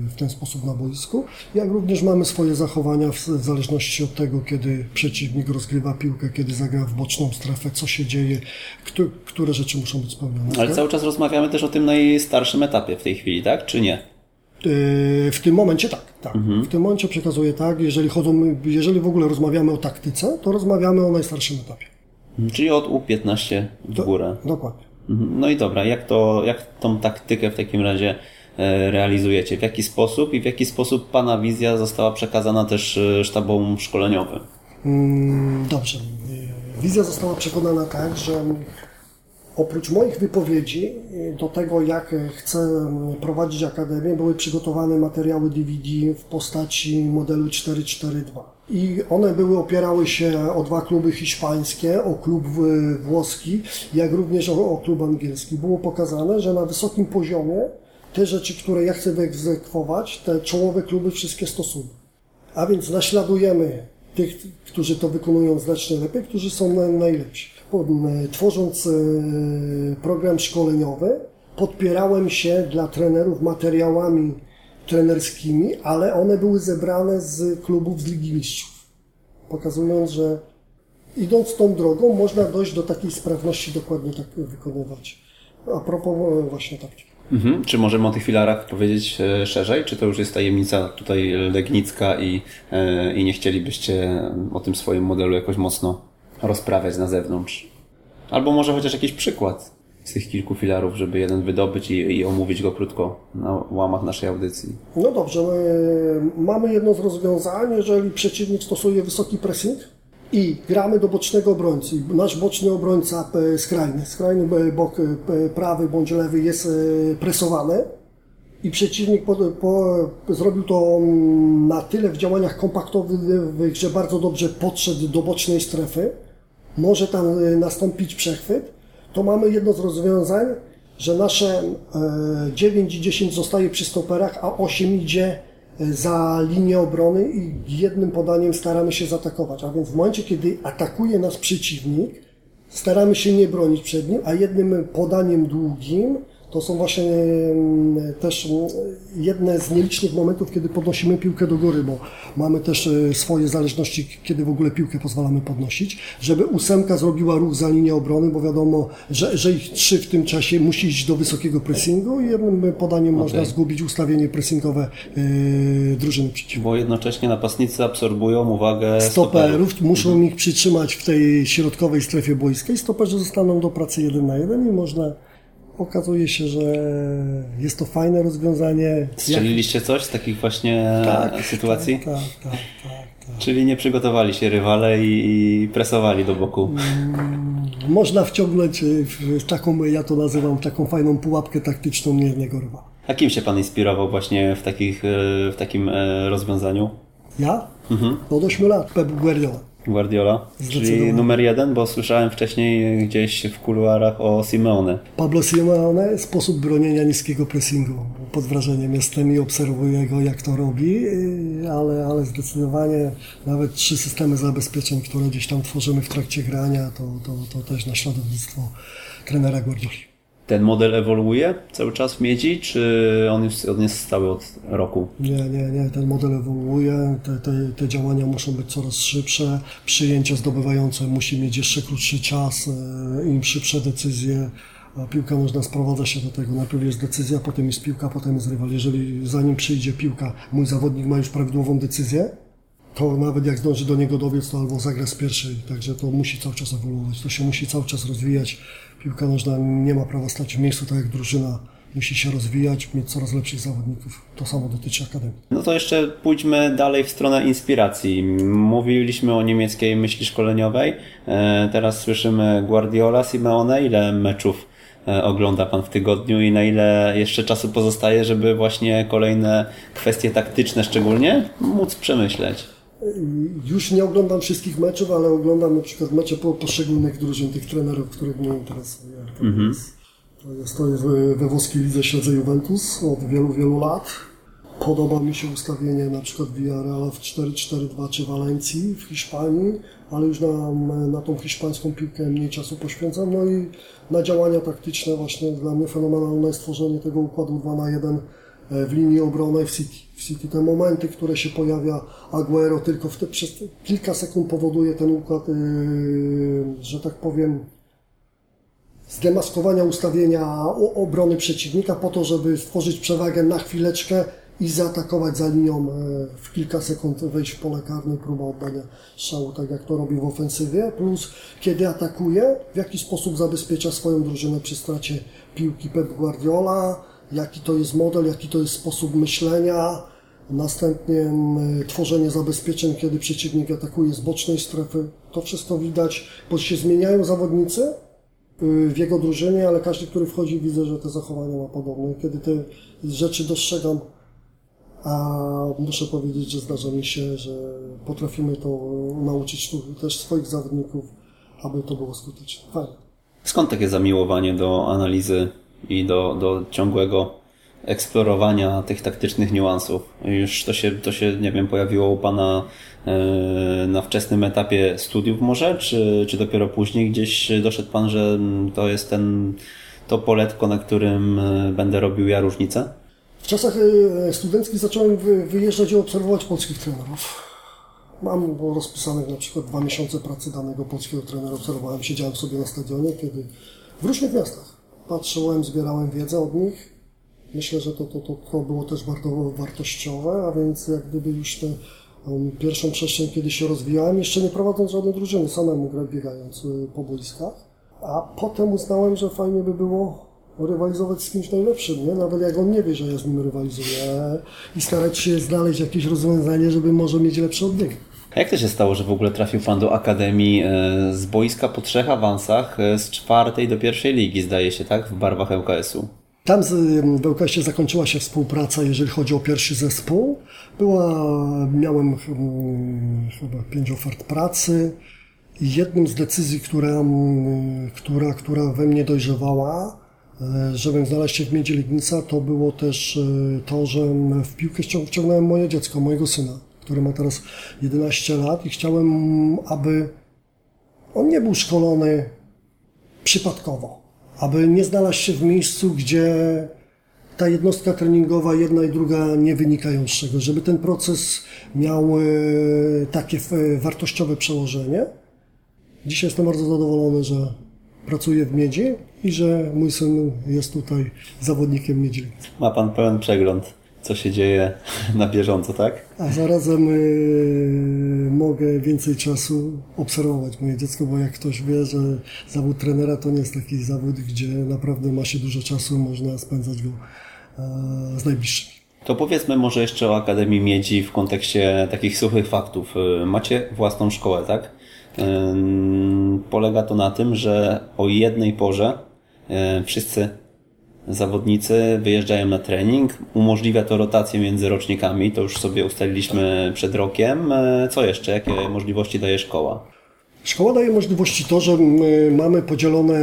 w ten sposób na boisku. Jak również mamy swoje zachowania w, zależności od tego, kiedy przeciwnik rozgrywa piłkę, kiedy zagra w boczną strefę, co się dzieje, które rzeczy muszą być spełnione. Ale tak? cały czas rozmawiamy też o tym najstarszym etapie w tej chwili, tak? Czy nie? E, w tym momencie tak, tak. Mhm. W tym momencie przekazuję tak, jeżeli chodzą, jeżeli w ogóle rozmawiamy o taktyce, to rozmawiamy o najstarszym etapie. Czyli od U15 w górę. dokładnie. No i dobra, jak, to, jak tą taktykę w takim razie e, realizujecie? W jaki sposób i w jaki sposób Pana wizja została przekazana też e, sztabom szkoleniowym? Mm, dobrze. Wizja została przekonana tak, że oprócz moich wypowiedzi e, do tego, jak chcę prowadzić akademię, były przygotowane materiały DVD w postaci modelu 442 i one były, opierały się o dwa kluby hiszpańskie, o klub włoski, jak również o, o klub angielski. Było pokazane, że na wysokim poziomie te rzeczy, które ja chcę wyegzekwować, te czołowe kluby wszystkie stosują. A więc naśladujemy tych, którzy to wykonują znacznie lepiej, którzy są najlepsi. Tworząc e, program szkoleniowy, podpierałem się dla trenerów materiałami trenerskimi, ale one były zebrane z klubów z Ligi Mistrzów, pokazując, że idąc tą drogą można dojść do takiej sprawności dokładnie tak wykonywać. A propos e, właśnie taktyki. Mhm. Czy możemy o tych filarach powiedzieć e, szerzej? Czy to już jest tajemnica tutaj legnicka i, e, i nie chcielibyście o tym swoim modelu jakoś mocno rozprawiać na zewnątrz? Albo może chociaż jakiś przykład z tych kilku filarów, żeby jeden wydobyć i, i omówić go krótko na łamach naszej audycji? No dobrze, mamy jedno z rozwiązań, jeżeli przeciwnik stosuje wysoki pressing i gramy do bocznego obrońcy. Nasz boczny obrońca e, skrajny, skrajny bok e, prawy bądź lewy jest e, presowany i przeciwnik po, po, zrobił to mm, na tyle w działaniach kompaktowych, że bardzo dobrze podszedł do bocznej strefy, może tam nastąpić przechwyt, to mamy jedno z rozwiązań, że nasze 9 e, i 10 zostaje przy stoperach, a 8 idzie e, za linię obrony i jednym podaniem staramy się zaatakować. A więc w momencie, kiedy atakuje nas przeciwnik, staramy się nie bronić przed nim, a jednym podaniem długim to są właśnie też jedne z nielicznych momentów, kiedy podnosimy piłkę do góry, bo mamy też e, swoje zależności, kiedy w ogóle piłkę pozwalamy podnosić, żeby ósemka zrobiła ruch za linię obrony, bo wiadomo, że, że ich trzy w tym czasie musi iść do wysokiego pressingu i jednym podaniem okay. można zgubić ustawienie pressingowe yy, drużyny przeciwnej. Bo jednocześnie napastnicy absorbują uwagę stoperów. stoperów muszą mhm. ich przytrzymać w tej środkowej strefie boiskiej, stoperzy zostaną do pracy jeden na jeden i można okazuje się, że jest to fajne rozwiązanie. Strzeliliście coś z takich właśnie tak, sytuacji? Tak, tak, tak, tak, tak. Czyli nie przygotowali się rywale i, presowali do boku. Mm, można wciągnąć w taką, ja to nazywam, taką fajną pułapkę taktyczną jednego rywala. A kim się Pan inspirował właśnie w, takich, w takim e, rozwiązaniu? Ja? Mhm. Od 8 lat, Pep Guardiola. Guardiola, czyli numer jeden, bo słyszałem wcześniej gdzieś w kuluarach o Simeone. Pablo Simeone, sposób bronienia niskiego pressingu. Pod wrażeniem jestem i obserwuję go, jak to robi, ale, ale zdecydowanie nawet trzy systemy zabezpieczeń, które gdzieś tam tworzymy w trakcie grania, to, to, to też naśladownictwo trenera Guardioli ten model ewoluuje cały czas w miedzi, czy on jest, on jest stały od roku? Nie, nie, nie. Ten model ewoluuje. Te, te, te działania muszą być coraz szybsze. Przyjęcie zdobywające musi mieć jeszcze krótszy czas. E, Im szybsze decyzje, a piłka można sprowadza się do tego. Najpierw jest decyzja, potem jest piłka, potem jest rywal. Jeżeli zanim przyjdzie piłka, mój zawodnik ma już prawidłową decyzję, to nawet jak zdąży do niego dobiec, to albo zagra z pierwszej. Także to musi cały czas ewoluować. To się musi cały czas rozwijać piłka nożna nie ma prawa stać w miejscu, tak jak drużyna musi się rozwijać, mieć coraz lepszych zawodników. To samo dotyczy Akademii. No to jeszcze pójdźmy dalej w stronę inspiracji. Mówiliśmy o niemieckiej myśli szkoleniowej. E, teraz słyszymy Guardiola, Simeone. Ile meczów e, ogląda Pan w tygodniu i na ile jeszcze czasu pozostaje, żeby właśnie kolejne kwestie taktyczne szczególnie móc przemyśleć? Już nie oglądam wszystkich meczów, ale oglądam na przykład mecze po poszczególnych drużyn, tych trenerów, których mnie interesuje. To, -hmm. jest, to, jest, to jest we włoskiej lidze śledzę Juventus od wielu, wielu lat. Podoba mi się ustawienie na przykład Villarreal w 4-4-2 czy Walencji w Hiszpanii, ale już na, na tą hiszpańską piłkę mniej czasu poświęcam. No i na działania taktyczne właśnie dla mnie fenomenalne jest stworzenie tego układu 2 na 1 E, w linii obrony w City. W City te momenty, które się pojawia Aguero tylko te, przez kilka sekund powoduje ten układ, yy, że tak powiem, zdemaskowania ustawienia obrony przeciwnika po to, żeby stworzyć przewagę na chwileczkę i zaatakować za linią e, w kilka sekund, wejść w pole karne, próba oddania strzału, tak jak to robi w ofensywie, plus kiedy atakuje, w jaki sposób zabezpiecza swoją drużynę przy stracie piłki Pep Guardiola, jaki to jest model, jaki to jest sposób myślenia. Następnie tworzenie zabezpieczeń, kiedy przeciwnik atakuje z bocznej strefy. To wszystko widać, bo się zmieniają zawodnicy y, w jego drużynie, ale każdy, który wchodzi, widzę, że te zachowania ma podobne. Kiedy te rzeczy dostrzegam, a muszę powiedzieć, że zdarza mi się, że potrafimy to nauczyć tu też swoich zawodników, aby to było skuteczne. Skąd takie zamiłowanie do analizy i do, do ciągłego eksplorowania tych taktycznych niuansów. Już to się, to się, nie wiem, pojawiło u Pana e, na wczesnym etapie studiów może, czy, czy dopiero później gdzieś doszedł Pan, że to jest ten, to poletko, na którym e, będę robił ja różnicę? W czasach e, studenckich zacząłem wyjeżdżać i obserwować polskich trenerów. Mam rozpisanych na przykład dwa miesiące pracy danego polskiego trenera. Obserwowałem, siedziałem sobie na stadionie, kiedy w różnych miastach patrzyłem, zbierałem wiedzę od nich. Myślę, że to, to, to, to było też bardzo wartościowe, a więc jak gdyby już tę um, pierwszą przestrzeń, kiedy się rozwijałem, jeszcze nie prowadząc żadnej drużyny, samemu biegając y, po boiskach. A potem uznałem, że fajnie by było rywalizować z kimś najlepszym, nie? Nawet jak on nie wie, że ja z nim rywalizuję i starać się znaleźć jakieś rozwiązanie, żeby może mieć lepsze od niego. A jak to się stało, że w ogóle trafił Pan do Akademii e, z boiska po trzech awansach, e, z czwartej do pierwszej ligi, zdaje się, tak? W barwach ŁKS-u? Tam w ŁKS zakończyła się współpraca, jeżeli chodzi o pierwszy zespół. Była, miałem chyba pięć ofert pracy. I jednym z decyzji, która, która, która we mnie dojrzewała, e, żebym znaleźć się w Miedzie Legnica, to było też to, że w piłkę wciągnąłem moje dziecko, mojego syna, który ma teraz 11 lat i chciałem, aby on nie był szkolony przypadkowo, aby nie znalazł się w miejscu, gdzie ta jednostka treningowa, jedna i druga nie wynikają z czego, żeby ten proces miał e, takie wartościowe przełożenie. Dzisiaj jestem bardzo zadowolony, że pracuję w Miedzi i że mój syn jest tutaj zawodnikiem Miedzi. Ma Pan pełen przegląd, co się dzieje na bieżąco, tak? A zarazem yy, mogę więcej czasu obserwować moje dziecko, bo jak ktoś wie, że zawód trenera to nie jest taki zawód, gdzie naprawdę ma się dużo czasu, można spędzać go yy, z najbliższymi. To powiedzmy może jeszcze o Akademii Miedzi w kontekście takich suchych faktów. Y, macie własną szkołę, tak? Polega to na tym, że o jednej porze wszyscy zawodnicy wyjeżdżają na trening. Umożliwia to rotację między rocznikami, to już sobie ustaliliśmy przed rokiem. E, co jeszcze? Jakie możliwości daje szkoła? Szkoła daje możliwości to, że mamy podzielone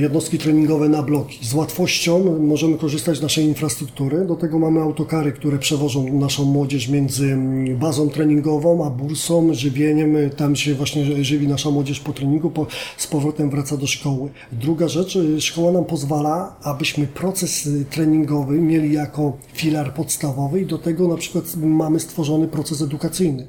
jednostki treningowe na bloki. Z łatwością możemy korzystać z naszej infrastruktury. Do tego mamy autokary, które przewożą naszą młodzież między bazą treningową a bursą, żywieniem. Tam się właśnie żywi nasza młodzież po treningu, po, z powrotem wraca do szkoły. Druga rzecz, y, szkoła nam pozwala, abyśmy proces y, treningowy mieli jako filar podstawowy i do tego na przykład mamy stworzony proces edukacyjny,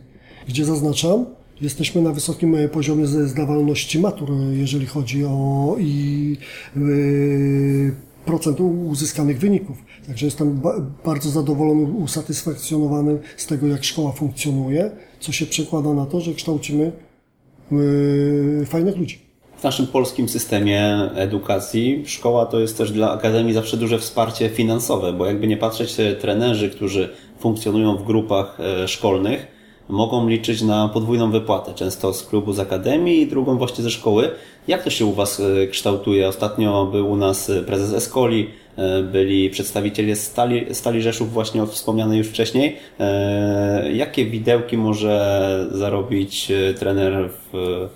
gdzie zaznaczam, Jesteśmy na wysokim e, poziomie zdawalności matur, e, jeżeli chodzi o i yy, procent uzyskanych wyników. Także jestem bardzo zadowolony, usatysfakcjonowany z tego, jak szkoła funkcjonuje, co się przekłada na to, że kształcimy fajnych ludzi. W naszym polskim systemie edukacji szkoła to jest też dla Akademii zawsze duże wsparcie finansowe, bo jakby nie patrzeć, trenerzy, którzy funkcjonują w grupach szkolnych, mogą liczyć na podwójną wypłatę, często z klubu, z akademii i drugą właśnie ze szkoły. Jak to się u Was e, kształtuje? Ostatnio był u nas e, prezes Escoli, e, byli przedstawiciele Stali, Stali Rzeszów, właśnie wspomniane już wcześniej. Jakie widełki może zarobić trener w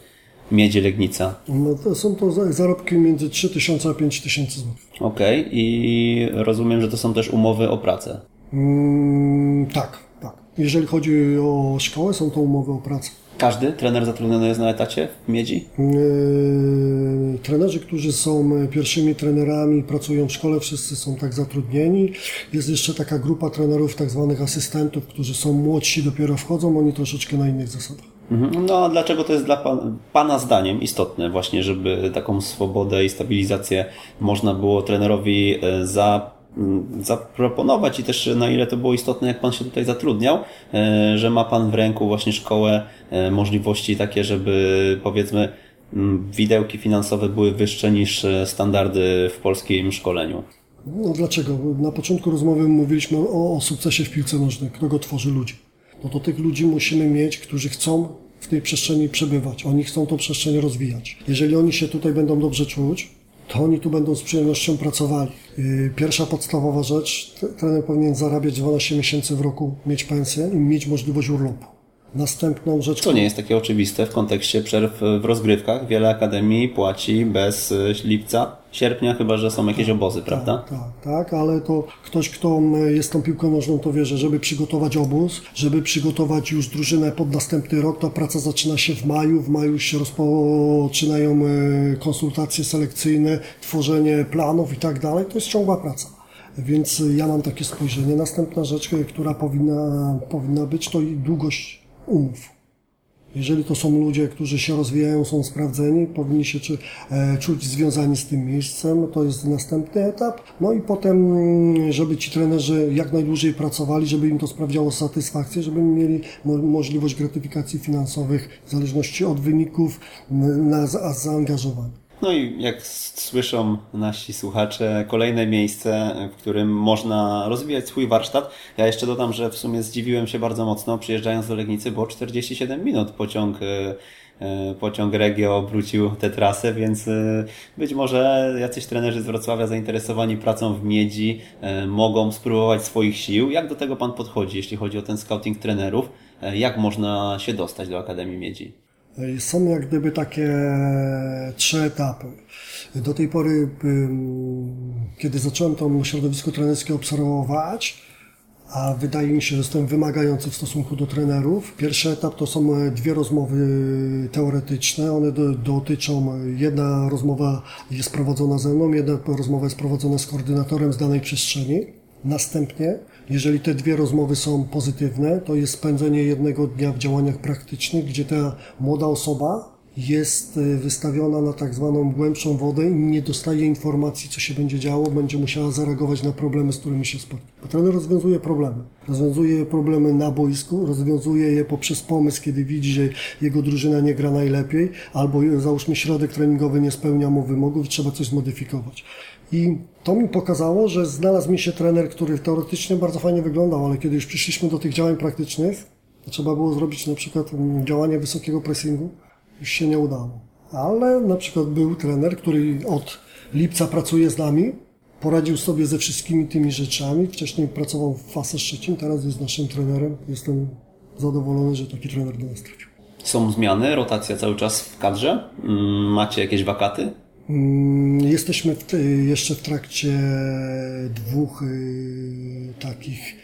Miedzie Legnica? No to są to zarobki między 3000 a 5000 zł. Okej, okay. i rozumiem, że to są też umowy o pracę. Mm, tak. Jeżeli chodzi o szkołę, są to umowy o pracę. Każdy trener zatrudniony jest na etacie w Miedzi? Yy, trenerzy, którzy są pierwszymi trenerami, pracują w szkole, wszyscy są tak zatrudnieni. Jest jeszcze taka grupa trenerów, tak zwanych asystentów, którzy są młodsi, dopiero wchodzą, oni troszeczkę na innych zasadach. Mhm. No a dlaczego to jest dla pan, Pana zdaniem istotne właśnie, żeby taką swobodę i stabilizację można było trenerowi e, za zaproponować i też na ile to było istotne, jak Pan się tutaj zatrudniał, e, że ma Pan w ręku właśnie szkołę, e, możliwości takie, żeby powiedzmy widełki finansowe były wyższe niż e, standardy w polskim szkoleniu. No dlaczego? Na początku rozmowy mówiliśmy o, o sukcesie w piłce nożnej, kto go tworzy ludzi. No to tych ludzi musimy mieć, którzy chcą w tej przestrzeni przebywać. Oni chcą tą przestrzeń rozwijać. Jeżeli oni się tutaj będą dobrze czuć, to oni tu będą z przyjemnością pracowali. Y, pierwsza podstawowa rzecz, trener powinien zarabiać 12 miesięcy w roku, mieć pensję i mieć możliwość urlopu. Następną rzecz. Co nie jest takie oczywiste w kontekście przerw w rozgrywkach. Wiele akademii płaci bez y, lipca, sierpnia, chyba że są jakieś obozy, tak, prawda? Tak, tak, ale to ktoś, kto jest tą piłką nożną, to wie, że żeby przygotować obóz, żeby przygotować już drużynę pod następny rok, to praca zaczyna się w maju. W maju się rozpoczynają y, konsultacje selekcyjne, tworzenie planów i tak dalej. To jest ciągła praca. Więc ja mam takie spojrzenie. Następna rzecz, która powinna, powinna być, to długość umów. Jeżeli to są ludzie, którzy się rozwijają, są sprawdzeni, powinni się czy, e, czuć związani z tym miejscem, to jest następny etap. No i potem, mm, żeby ci trenerzy jak najdłużej pracowali, żeby im to sprawiało satysfakcję, żeby mieli mo możliwość gratyfikacji finansowych w zależności od wyników na, na zaangażowanie. No i jak słyszą nasi słuchacze, kolejne miejsce, w którym można rozwijać swój warsztat. Ja jeszcze dodam, że w sumie zdziwiłem się bardzo mocno przyjeżdżając do Legnicy, bo 47 minut pociąg e, e, pociąg Regio obrócił tę trasę, więc e, być może jacyś trenerzy z Wrocławia zainteresowani pracą w Miedzi mogą spróbować swoich sił. Jak do tego Pan podchodzi, jeśli chodzi o ten scouting trenerów? Jak można się dostać do Akademii Miedzi? Są jak gdyby takie trzy etapy. Do tej pory, kiedy zacząłem to środowisko trenerskie obserwować, a wydaje mi się, że jestem wymagający w stosunku do trenerów. Pierwszy etap to są e, dwie rozmowy teoretyczne. One do, dotyczą, e, jedna rozmowa jest prowadzona ze mną, jedna rozmowa jest prowadzona z koordynatorem z danej przestrzeni. Następnie, jeżeli te dwie rozmowy są pozytywne, to jest spędzenie jednego dnia w działaniach praktycznych, gdzie ta młoda osoba jest e, wystawiona na tak zwaną głębszą wodę i nie dostaje informacji, co się będzie działo, będzie musiała zareagować na problemy, z którymi się spotka. Bo trener rozwiązuje problemy. Rozwiązuje problemy na boisku, rozwiązuje je poprzez pomysł, kiedy widzi, że jego drużyna nie gra najlepiej, albo załóżmy środek treningowy nie spełnia mu wymogów i trzeba coś zmodyfikować. I to mi pokazało, że znalazł mi się trener, który teoretycznie bardzo fajnie wyglądał, ale kiedy już przyszliśmy do tych działań praktycznych, to trzeba było zrobić na przykład mm, działanie wysokiego pressingu, już się nie udało. Ale na przykład był trener, który od lipca pracuje z nami, poradził sobie ze wszystkimi tymi rzeczami. Wcześniej pracował w Fase Szczecin, teraz jest naszym trenerem. Jestem zadowolony, że taki trener do nas trafił. Są zmiany, rotacja cały czas w kadrze? Mm, macie jakieś wakaty? Jesteśmy w jeszcze w trakcie dwóch y, takich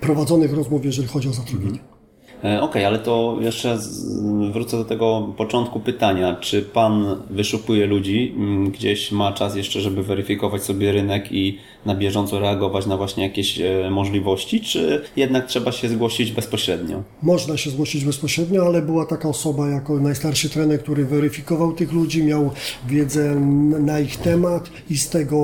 prowadzonych rozmów, jeżeli chodzi o zatrudnienie. E, okej, okay, ale to jeszcze wrócę do tego początku pytania. Czy Pan wyszukuje ludzi, mm, gdzieś ma czas jeszcze, żeby weryfikować sobie rynek i na bieżąco reagować na właśnie jakieś e, możliwości, czy jednak trzeba się zgłosić bezpośrednio? Można się zgłosić bezpośrednio, ale była taka osoba jako najstarszy trener, który weryfikował tych ludzi, miał wiedzę na ich temat i z tego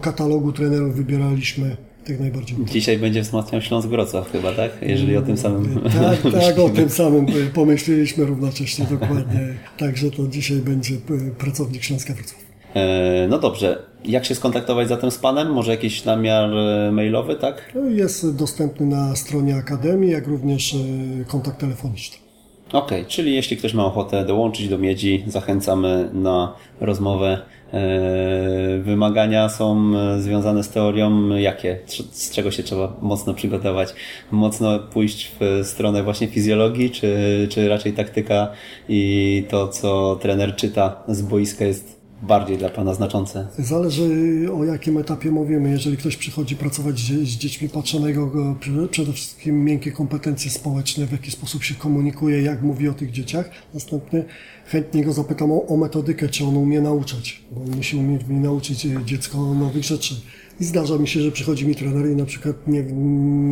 katalogu trenerów wybieraliśmy najbardziej. Dzisiaj będzie wzmacniał Śląsk Wrocław chyba, tak? Jeżeli o tym samym Tak, tak, o tym samym pomyśleliśmy równocześnie dokładnie. Także to dzisiaj będzie pracownik Śląska Wrocław. E, no dobrze. Jak się skontaktować zatem z Panem? Może jakiś namiar e, mailowy, tak? Jest dostępny na stronie Akademii, jak również e, kontakt telefoniczny. Okej, okay, czyli jeśli ktoś ma ochotę dołączyć do Miedzi, zachęcamy na rozmowę E, wymagania są e, związane z teorią jakie? Z czego się trzeba mocno przygotować? Mocno pójść w stronę właśnie fizjologii, czy, czy raczej taktyka i to, co trener czyta z boiska jest bardziej dla Pana znaczące? Zależy o jakim etapie mówimy. Jeżeli ktoś przychodzi pracować z dziećmi, patrzę na jego przede wszystkim miękkie kompetencje społeczne, w jaki sposób się komunikuje, jak mówi o tych dzieciach. Następnie chętnie go zapytam o, o metodykę, czy on umie nauczać, bo on musi umieć mi nauczyć dziecko nowych rzeczy. I zdarza mi się, że przychodzi mi trener i na przykład nie,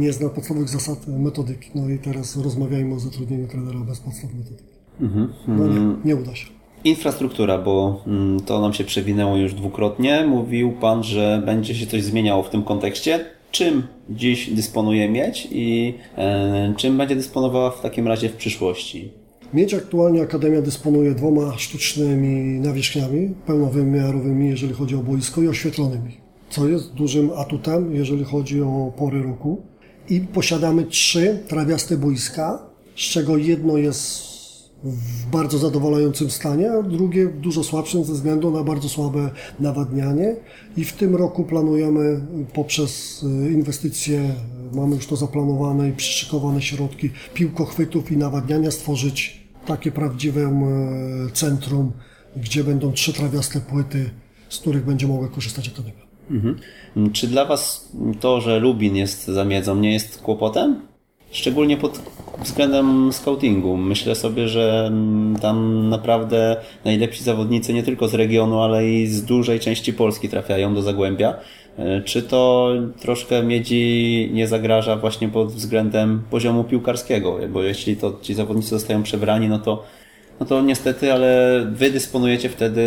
nie zna podstawowych zasad metodyki. No i teraz rozmawiajmy o zatrudnieniu trenera bez podstaw metodyki. Mhm, no nie, mhm. nie uda się. Infrastruktura, bo mm, to nam się przewinęło już dwukrotnie. Mówił Pan, że będzie się coś zmieniało w tym kontekście. Czym dziś dysponuje Miedź i e, czym będzie dysponowała w takim razie w przyszłości? Miedź aktualnie Akademia dysponuje dwoma sztucznymi nawierzchniami, pełnowymiarowymi, jeżeli chodzi o boisko i oświetlonymi, co jest dużym atutem, jeżeli chodzi o pory roku. I posiadamy trzy trawiaste boiska, z czego jedno jest w bardzo zadowalającym stanie, a drugie dużo słabszym ze względu na bardzo słabe nawadnianie. I w tym roku planujemy poprzez e, inwestycje, mamy już to zaplanowane i przyszykowane środki piłkochwytów i nawadniania stworzyć takie prawdziwe e, centrum, gdzie będą trzy trawiaste płyty, z których będzie mogła korzystać Akademia. Mhm. Czy dla Was to, że Lubin jest za miedzą, nie jest kłopotem? Szczególnie pod względem scoutingu. Myślę sobie, że mm, tam naprawdę najlepsi zawodnicy nie tylko z regionu, ale i z dużej części Polski trafiają do Zagłębia. E, czy to troszkę Miedzi nie zagraża właśnie pod względem poziomu piłkarskiego? Bo jeśli to ci zawodnicy zostają przebrani, no to no to niestety, ale wy dysponujecie wtedy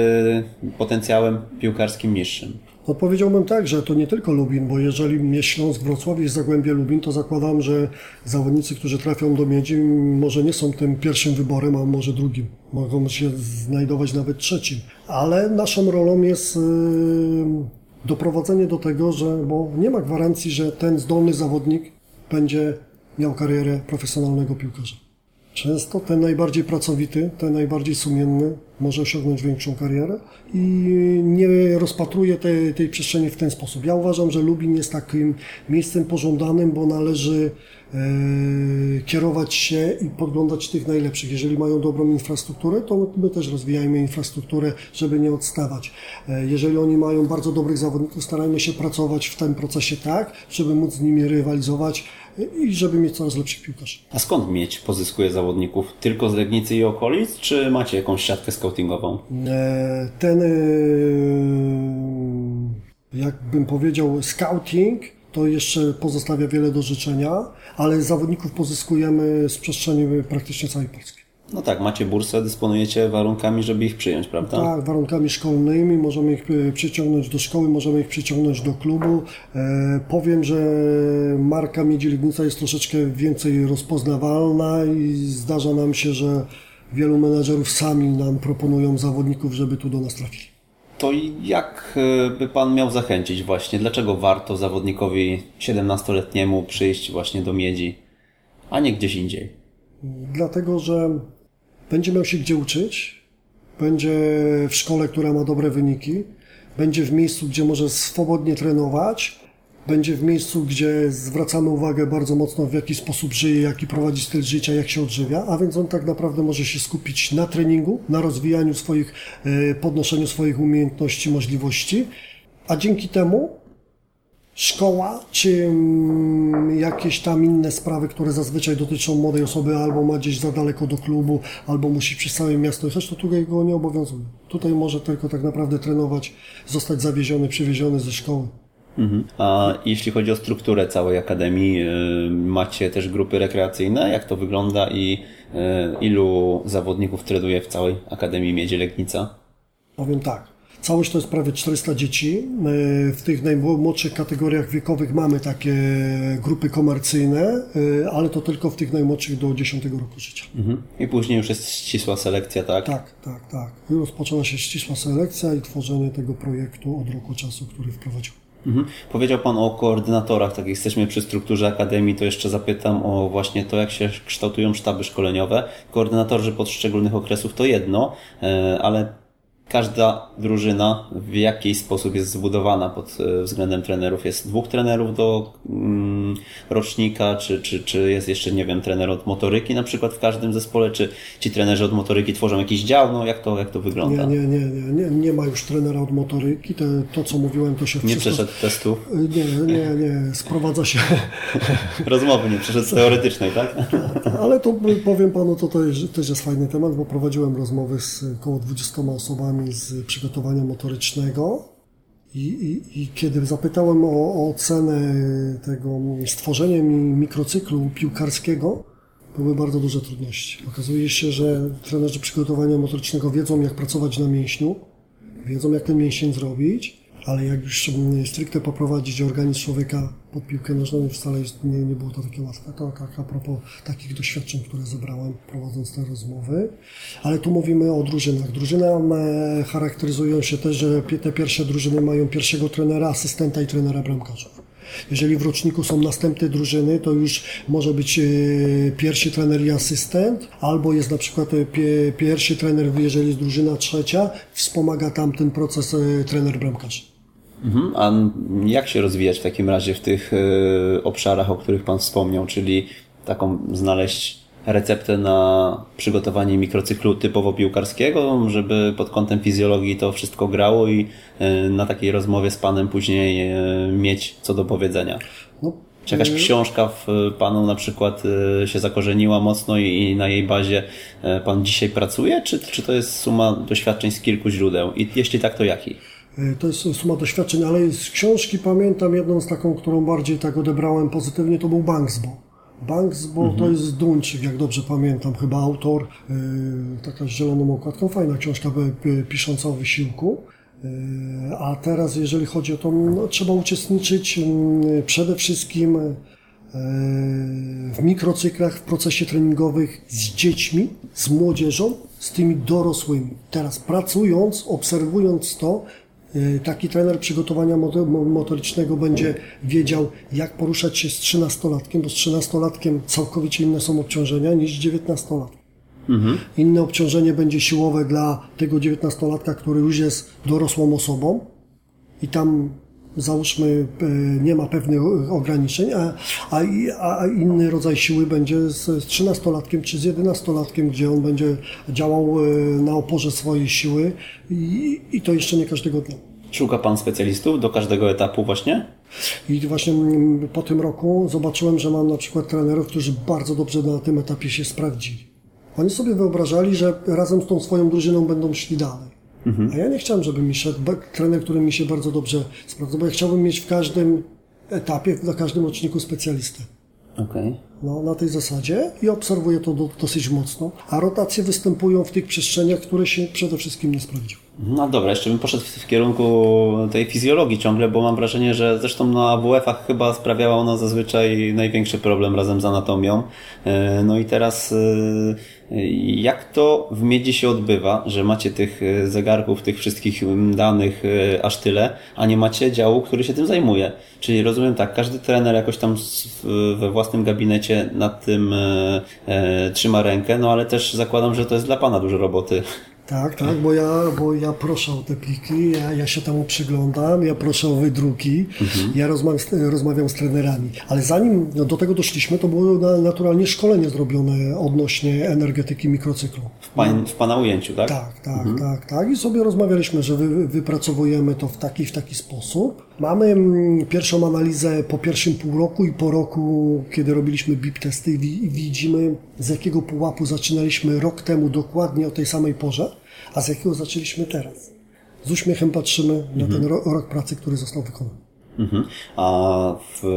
potencjałem piłkarskim niższym. Odpowiedziałbym tak, że to nie tylko Lubin, bo jeżeli mnie Śląsk, Wrocław jest Zagłębie Lubin, to zakładam, że zawodnicy, którzy trafią do Miedzi, może nie są tym pierwszym wyborem, a może drugim. Mogą się znajdować nawet trzecim. Ale naszą rolą jest yy, doprowadzenie do tego, że, bo nie ma gwarancji, że ten zdolny zawodnik będzie miał karierę profesjonalnego piłkarza. Często ten najbardziej pracowity, ten najbardziej sumienny może osiągnąć większą karierę i nie rozpatruje tej, tej przestrzeni w ten sposób. Ja uważam, że Lubin jest takim miejscem pożądanym, bo należy e, kierować się i podglądać tych najlepszych. Jeżeli mają dobrą infrastrukturę, to my też rozwijajmy infrastrukturę, żeby nie odstawać. E, jeżeli oni mają bardzo dobrych zawodników, starajmy się pracować w tym procesie tak, żeby móc z nimi rywalizować i żeby mieć coraz lepszych piłkarzy. A skąd mieć pozyskuje zawodników? Tylko z Legnicy i okolic, czy macie jakąś siatkę scoutingową? E, ten, e, jakbym powiedział, scouting to jeszcze pozostawia wiele do życzenia, ale zawodników pozyskujemy z przestrzeni praktycznie całej Polski. No tak, macie bursę, dysponujecie warunkami, żeby ich przyjąć, prawda? Tak, warunkami szkolnymi, możemy ich e, przyciągnąć do szkoły, możemy ich przyciągnąć do klubu. E, powiem, że marka Miedzi Legnica jest troszeczkę więcej rozpoznawalna i zdarza nam się, że wielu menedżerów sami nam proponują zawodników, żeby tu do nas trafili. To jak e, by Pan miał zachęcić właśnie? Dlaczego warto zawodnikowi 17-letniemu przyjść właśnie do Miedzi, a nie gdzieś indziej? Dlatego, że będzie miał się gdzie uczyć, będzie w szkole, która ma dobre wyniki, będzie w miejscu, gdzie może swobodnie trenować, będzie w miejscu, gdzie zwracamy uwagę bardzo mocno w jaki sposób żyje, jaki prowadzi styl życia, jak się odżywia, a więc on tak naprawdę może się skupić na treningu, na rozwijaniu swoich, e, podnoszeniu swoich umiejętności, możliwości, a dzięki temu szkoła, czy mm, jakieś tam inne sprawy, które zazwyczaj dotyczą młodej osoby, albo ma gdzieś za daleko do klubu, albo musi przez całe miasto jechać, to tutaj go nie obowiązuje. Tutaj może tylko tak naprawdę trenować, zostać zawieziony, przywieziony ze szkoły. Mhm. A jeśli chodzi o strukturę całej akademii, y, macie też grupy rekreacyjne? Jak to wygląda i y, ilu zawodników trenuje w całej Akademii Miedzi Legnica? Powiem tak. Całość to jest prawie 400 dzieci. W tych najmłodszych kategoriach wiekowych mamy takie grupy komercyjne, e, ale to tylko w tych najmłodszych do 10 roku życia. Mhm. I później już jest ścisła selekcja, tak? Tak, tak, tak. Rozpoczęła się ścisła selekcja i tworzenie tego projektu od roku czasu, który wprowadził. Mhm. Powiedział Pan o koordynatorach, tak jesteśmy przy strukturze Akademii, to jeszcze zapytam o właśnie to, jak się kształtują sztaby szkoleniowe. Koordynatorzy poszczególnych okresów to jedno, e, ale każda drużyna w jakiś sposób jest zbudowana pod e, względem trenerów. Jest dwóch trenerów do mm, rocznika, czy, czy, czy jest jeszcze, nie wiem, trener od motoryki na przykład w każdym zespole, czy ci trenerzy od motoryki tworzą jakiś dział, no jak to, jak to wygląda? Nie, nie, nie, nie, nie, nie ma już trenera od motoryki, to, to co mówiłem to się Nie wszystko... przeszedł testu? Nie, nie, nie, sprowadza się... Rozmowy nie przeszedł teoretycznej, tak? Ale to powiem Panu, to, to też jest fajny temat, bo prowadziłem rozmowy z około 20 osobami z przygotowania motorycznego i, i, i kiedy zapytałem o, o ocenę tego stworzenia mikrocyklu piłkarskiego, były bardzo duże trudności. Okazuje się, że trenerzy przygotowania motorycznego wiedzą, jak pracować na mięśniu, wiedzą, jak ten mięsień zrobić, ale jak już stricte poprowadzić organizm człowieka pod piłkę nożną, wcale nie, nie było to takie łatwe. To tak a propos takich doświadczeń, które zebrałem prowadząc te rozmowy. Ale tu mówimy o drużynach. Drużyny e, charakteryzują się też, że te pierwsze drużyny mają pierwszego trenera, asystenta i trenera bramkarzów. Jeżeli w roczniku są następne drużyny, to już może być e, pierwszy trener i asystent, albo jest na przykład e, pierwszy trener, jeżeli jest drużyna trzecia, wspomaga tam ten proces trener bramkarz. Mhm. A jak się rozwijać w takim razie w tych y, obszarach, o których Pan wspomniał, czyli taką znaleźć receptę na przygotowanie mikrocyklu typowo piłkarskiego, żeby pod kątem fizjologii to wszystko grało i y, na takiej rozmowie z Panem później y, mieć co do powiedzenia? No, czy jakaś książka w Panu na przykład się zakorzeniła mocno i na jej bazie Pan dzisiaj pracuje, czy, czy to jest suma doświadczeń z kilku źródeł? I jeśli tak, to jakich? E, to jest suma doświadczeń, ale z książki pamiętam jedną z taką, którą bardziej tak odebrałem pozytywnie, to był Banksbo. Banksbo mhm. to jest Duńczyk, jak dobrze pamiętam, chyba autor, yy, taka z zieloną okładką, fajna książka pisząca o wysiłku. Yy, a teraz, jeżeli chodzi o to, no, trzeba uczestniczyć yy, przede wszystkim w mikrocyklach, w procesie treningowych z dziećmi, z młodzieżą, z tymi dorosłymi. Teraz pracując, obserwując to, Y, Taki trener przygotowania moto- mo- motorycznego będzie wiedział, jak poruszać się z 13-latkiem, bo z 13-latkiem całkowicie inne są obciążenia niż 19-latkiem. Inne obciążenie będzie siłowe dla tego 19-latka, który już jest dorosłą osobą i tam załóżmy e, nie ma pewnych ograniczeń, a, a, a inny rodzaj siły będzie z, z 13-latkiem czy z 11-latkiem, gdzie on będzie działał e, na oporze swojej siły i, i to jeszcze nie każdego dnia. Szuka Pan specjalistów do każdego etapu właśnie? I właśnie mm, po tym roku zobaczyłem, że mam na przykład trenerów, którzy bardzo dobrze na tym etapie się sprawdzili. Oni sobie wyobrażali, że razem z tą swoją drużyną będą szli dalej. A ja nie chciałem, żeby mi szedł trener, który mi się bardzo dobrze sprawdza, bo ja chciałbym mieć w każdym etapie, na każdym roczniku specjalistę. Okej. No, na tej zasadzie i obserwuję to do, dosyć mocno. A rotacje występują w tych przestrzeniach, które się przede wszystkim nie sprawdziły. No dobra, jeszcze bym poszedł w, kierunku tej fizjologii ciągle, bo mam wrażenie, że zresztą na AWF-ach chyba sprawiała ona zazwyczaj największy problem razem z anatomią. E, No i teraz e, jak to w miedzi się odbywa, że macie tych e, zegarków, tych wszystkich danych aż tyle, a nie macie działu, który się tym zajmuje? Czyli rozumiem tak, każdy trener jakoś tam we własnym gabinecie nad tym trzyma rękę, no ale też zakładam, że to jest dla Pana dużo roboty. Tak, tak, bo ja, bo ja proszę o te pliki, ja, ja się temu przyglądam, ja proszę o wydruki, ja rozmawiam z, rozmawiam z trenerami. Ale zanim no, do tego doszliśmy, to było na, naturalnie szkolenie zrobione odnośnie energetyki mikrocyklu. W, pań, w Pana ujęciu, tak? Tak, tak, tak, tak. I sobie rozmawialiśmy, że wy, wypracowujemy to w taki, w taki sposób. Mamy mm, pierwszą analizę po pierwszym półroku i po roku, kiedy robiliśmy BIP testy i widzimy z jakiego pułapu zaczynaliśmy rok temu dokładnie o tej samej porze, a z jakiego zaczęliśmy teraz. Z uśmiechem patrzymy na ten ro, rok pracy, który został wykonany. Mhm. A w,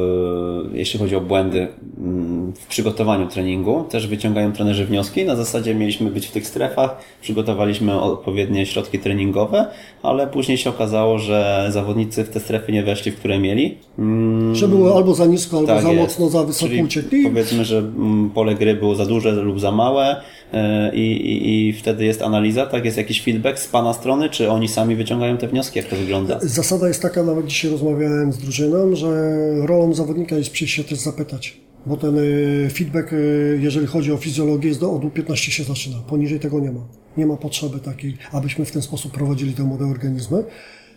jeśli chodzi o błędy mm, w przygotowaniu treningu, też wyciągają trenerzy wnioski. Na zasadzie mieliśmy być w tych strefach, przygotowaliśmy odpowiednie środki treningowe, ale później się okazało, że zawodnicy w te strefy nie weszli, w które mieli. Mm, Że było albo za nisko, albo tak za jest. mocno, za wysoko Czyli uciekli. Powiedzmy, że mm, pole gry było za duże lub za małe i, i, i wtedy jest analiza, tak? Jest jakiś feedback z Pana strony, czy oni sami wyciągają te wnioski? Jak to wygląda? Zasada jest taka, nawet dzisiaj rozmawiałem z drużyną, że rolą zawodnika jest przyjść się też zapytać. Bo ten y, feedback, y, jeżeli chodzi o fizjologię, jest do od U15 się zaczyna. Poniżej tego nie ma. Nie ma potrzeby takiej, abyśmy w ten sposób prowadzili te młode organizmy,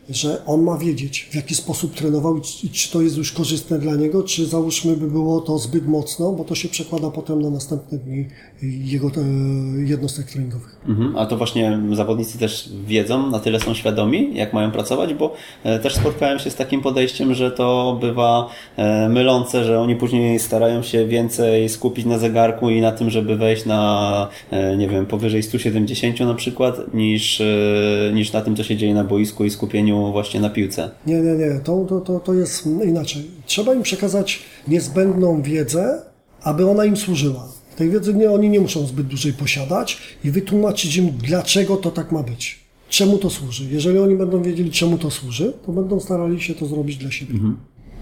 że on ma wiedzieć, w jaki sposób trenował i czy to jest już korzystne dla niego, czy załóżmy by było to zbyt mocno, bo to się przekłada potem na następne dni jego e, jednostek treningowych. Mhm, a to właśnie zawodnicy też wiedzą, na tyle są świadomi, jak mają pracować, bo e, też spotkałem się z takim podejściem, że to bywa e, mylące, że oni później starają się więcej skupić na zegarku i na tym, żeby wejść na, nie wiem, powyżej 170 na przykład, niż, niż na tym, co się dzieje na boisku i skupieniu właśnie na piłce. Nie, nie, nie, to, to, to, to jest inaczej. Trzeba im przekazać niezbędną wiedzę, aby ona im służyła. Tej wiedzy nie, oni nie muszą zbyt dużej posiadać i wytłumaczyć im, dlaczego to tak ma być. Czemu to służy. Jeżeli oni będą wiedzieli, czemu to służy, to będą starali się to zrobić dla siebie.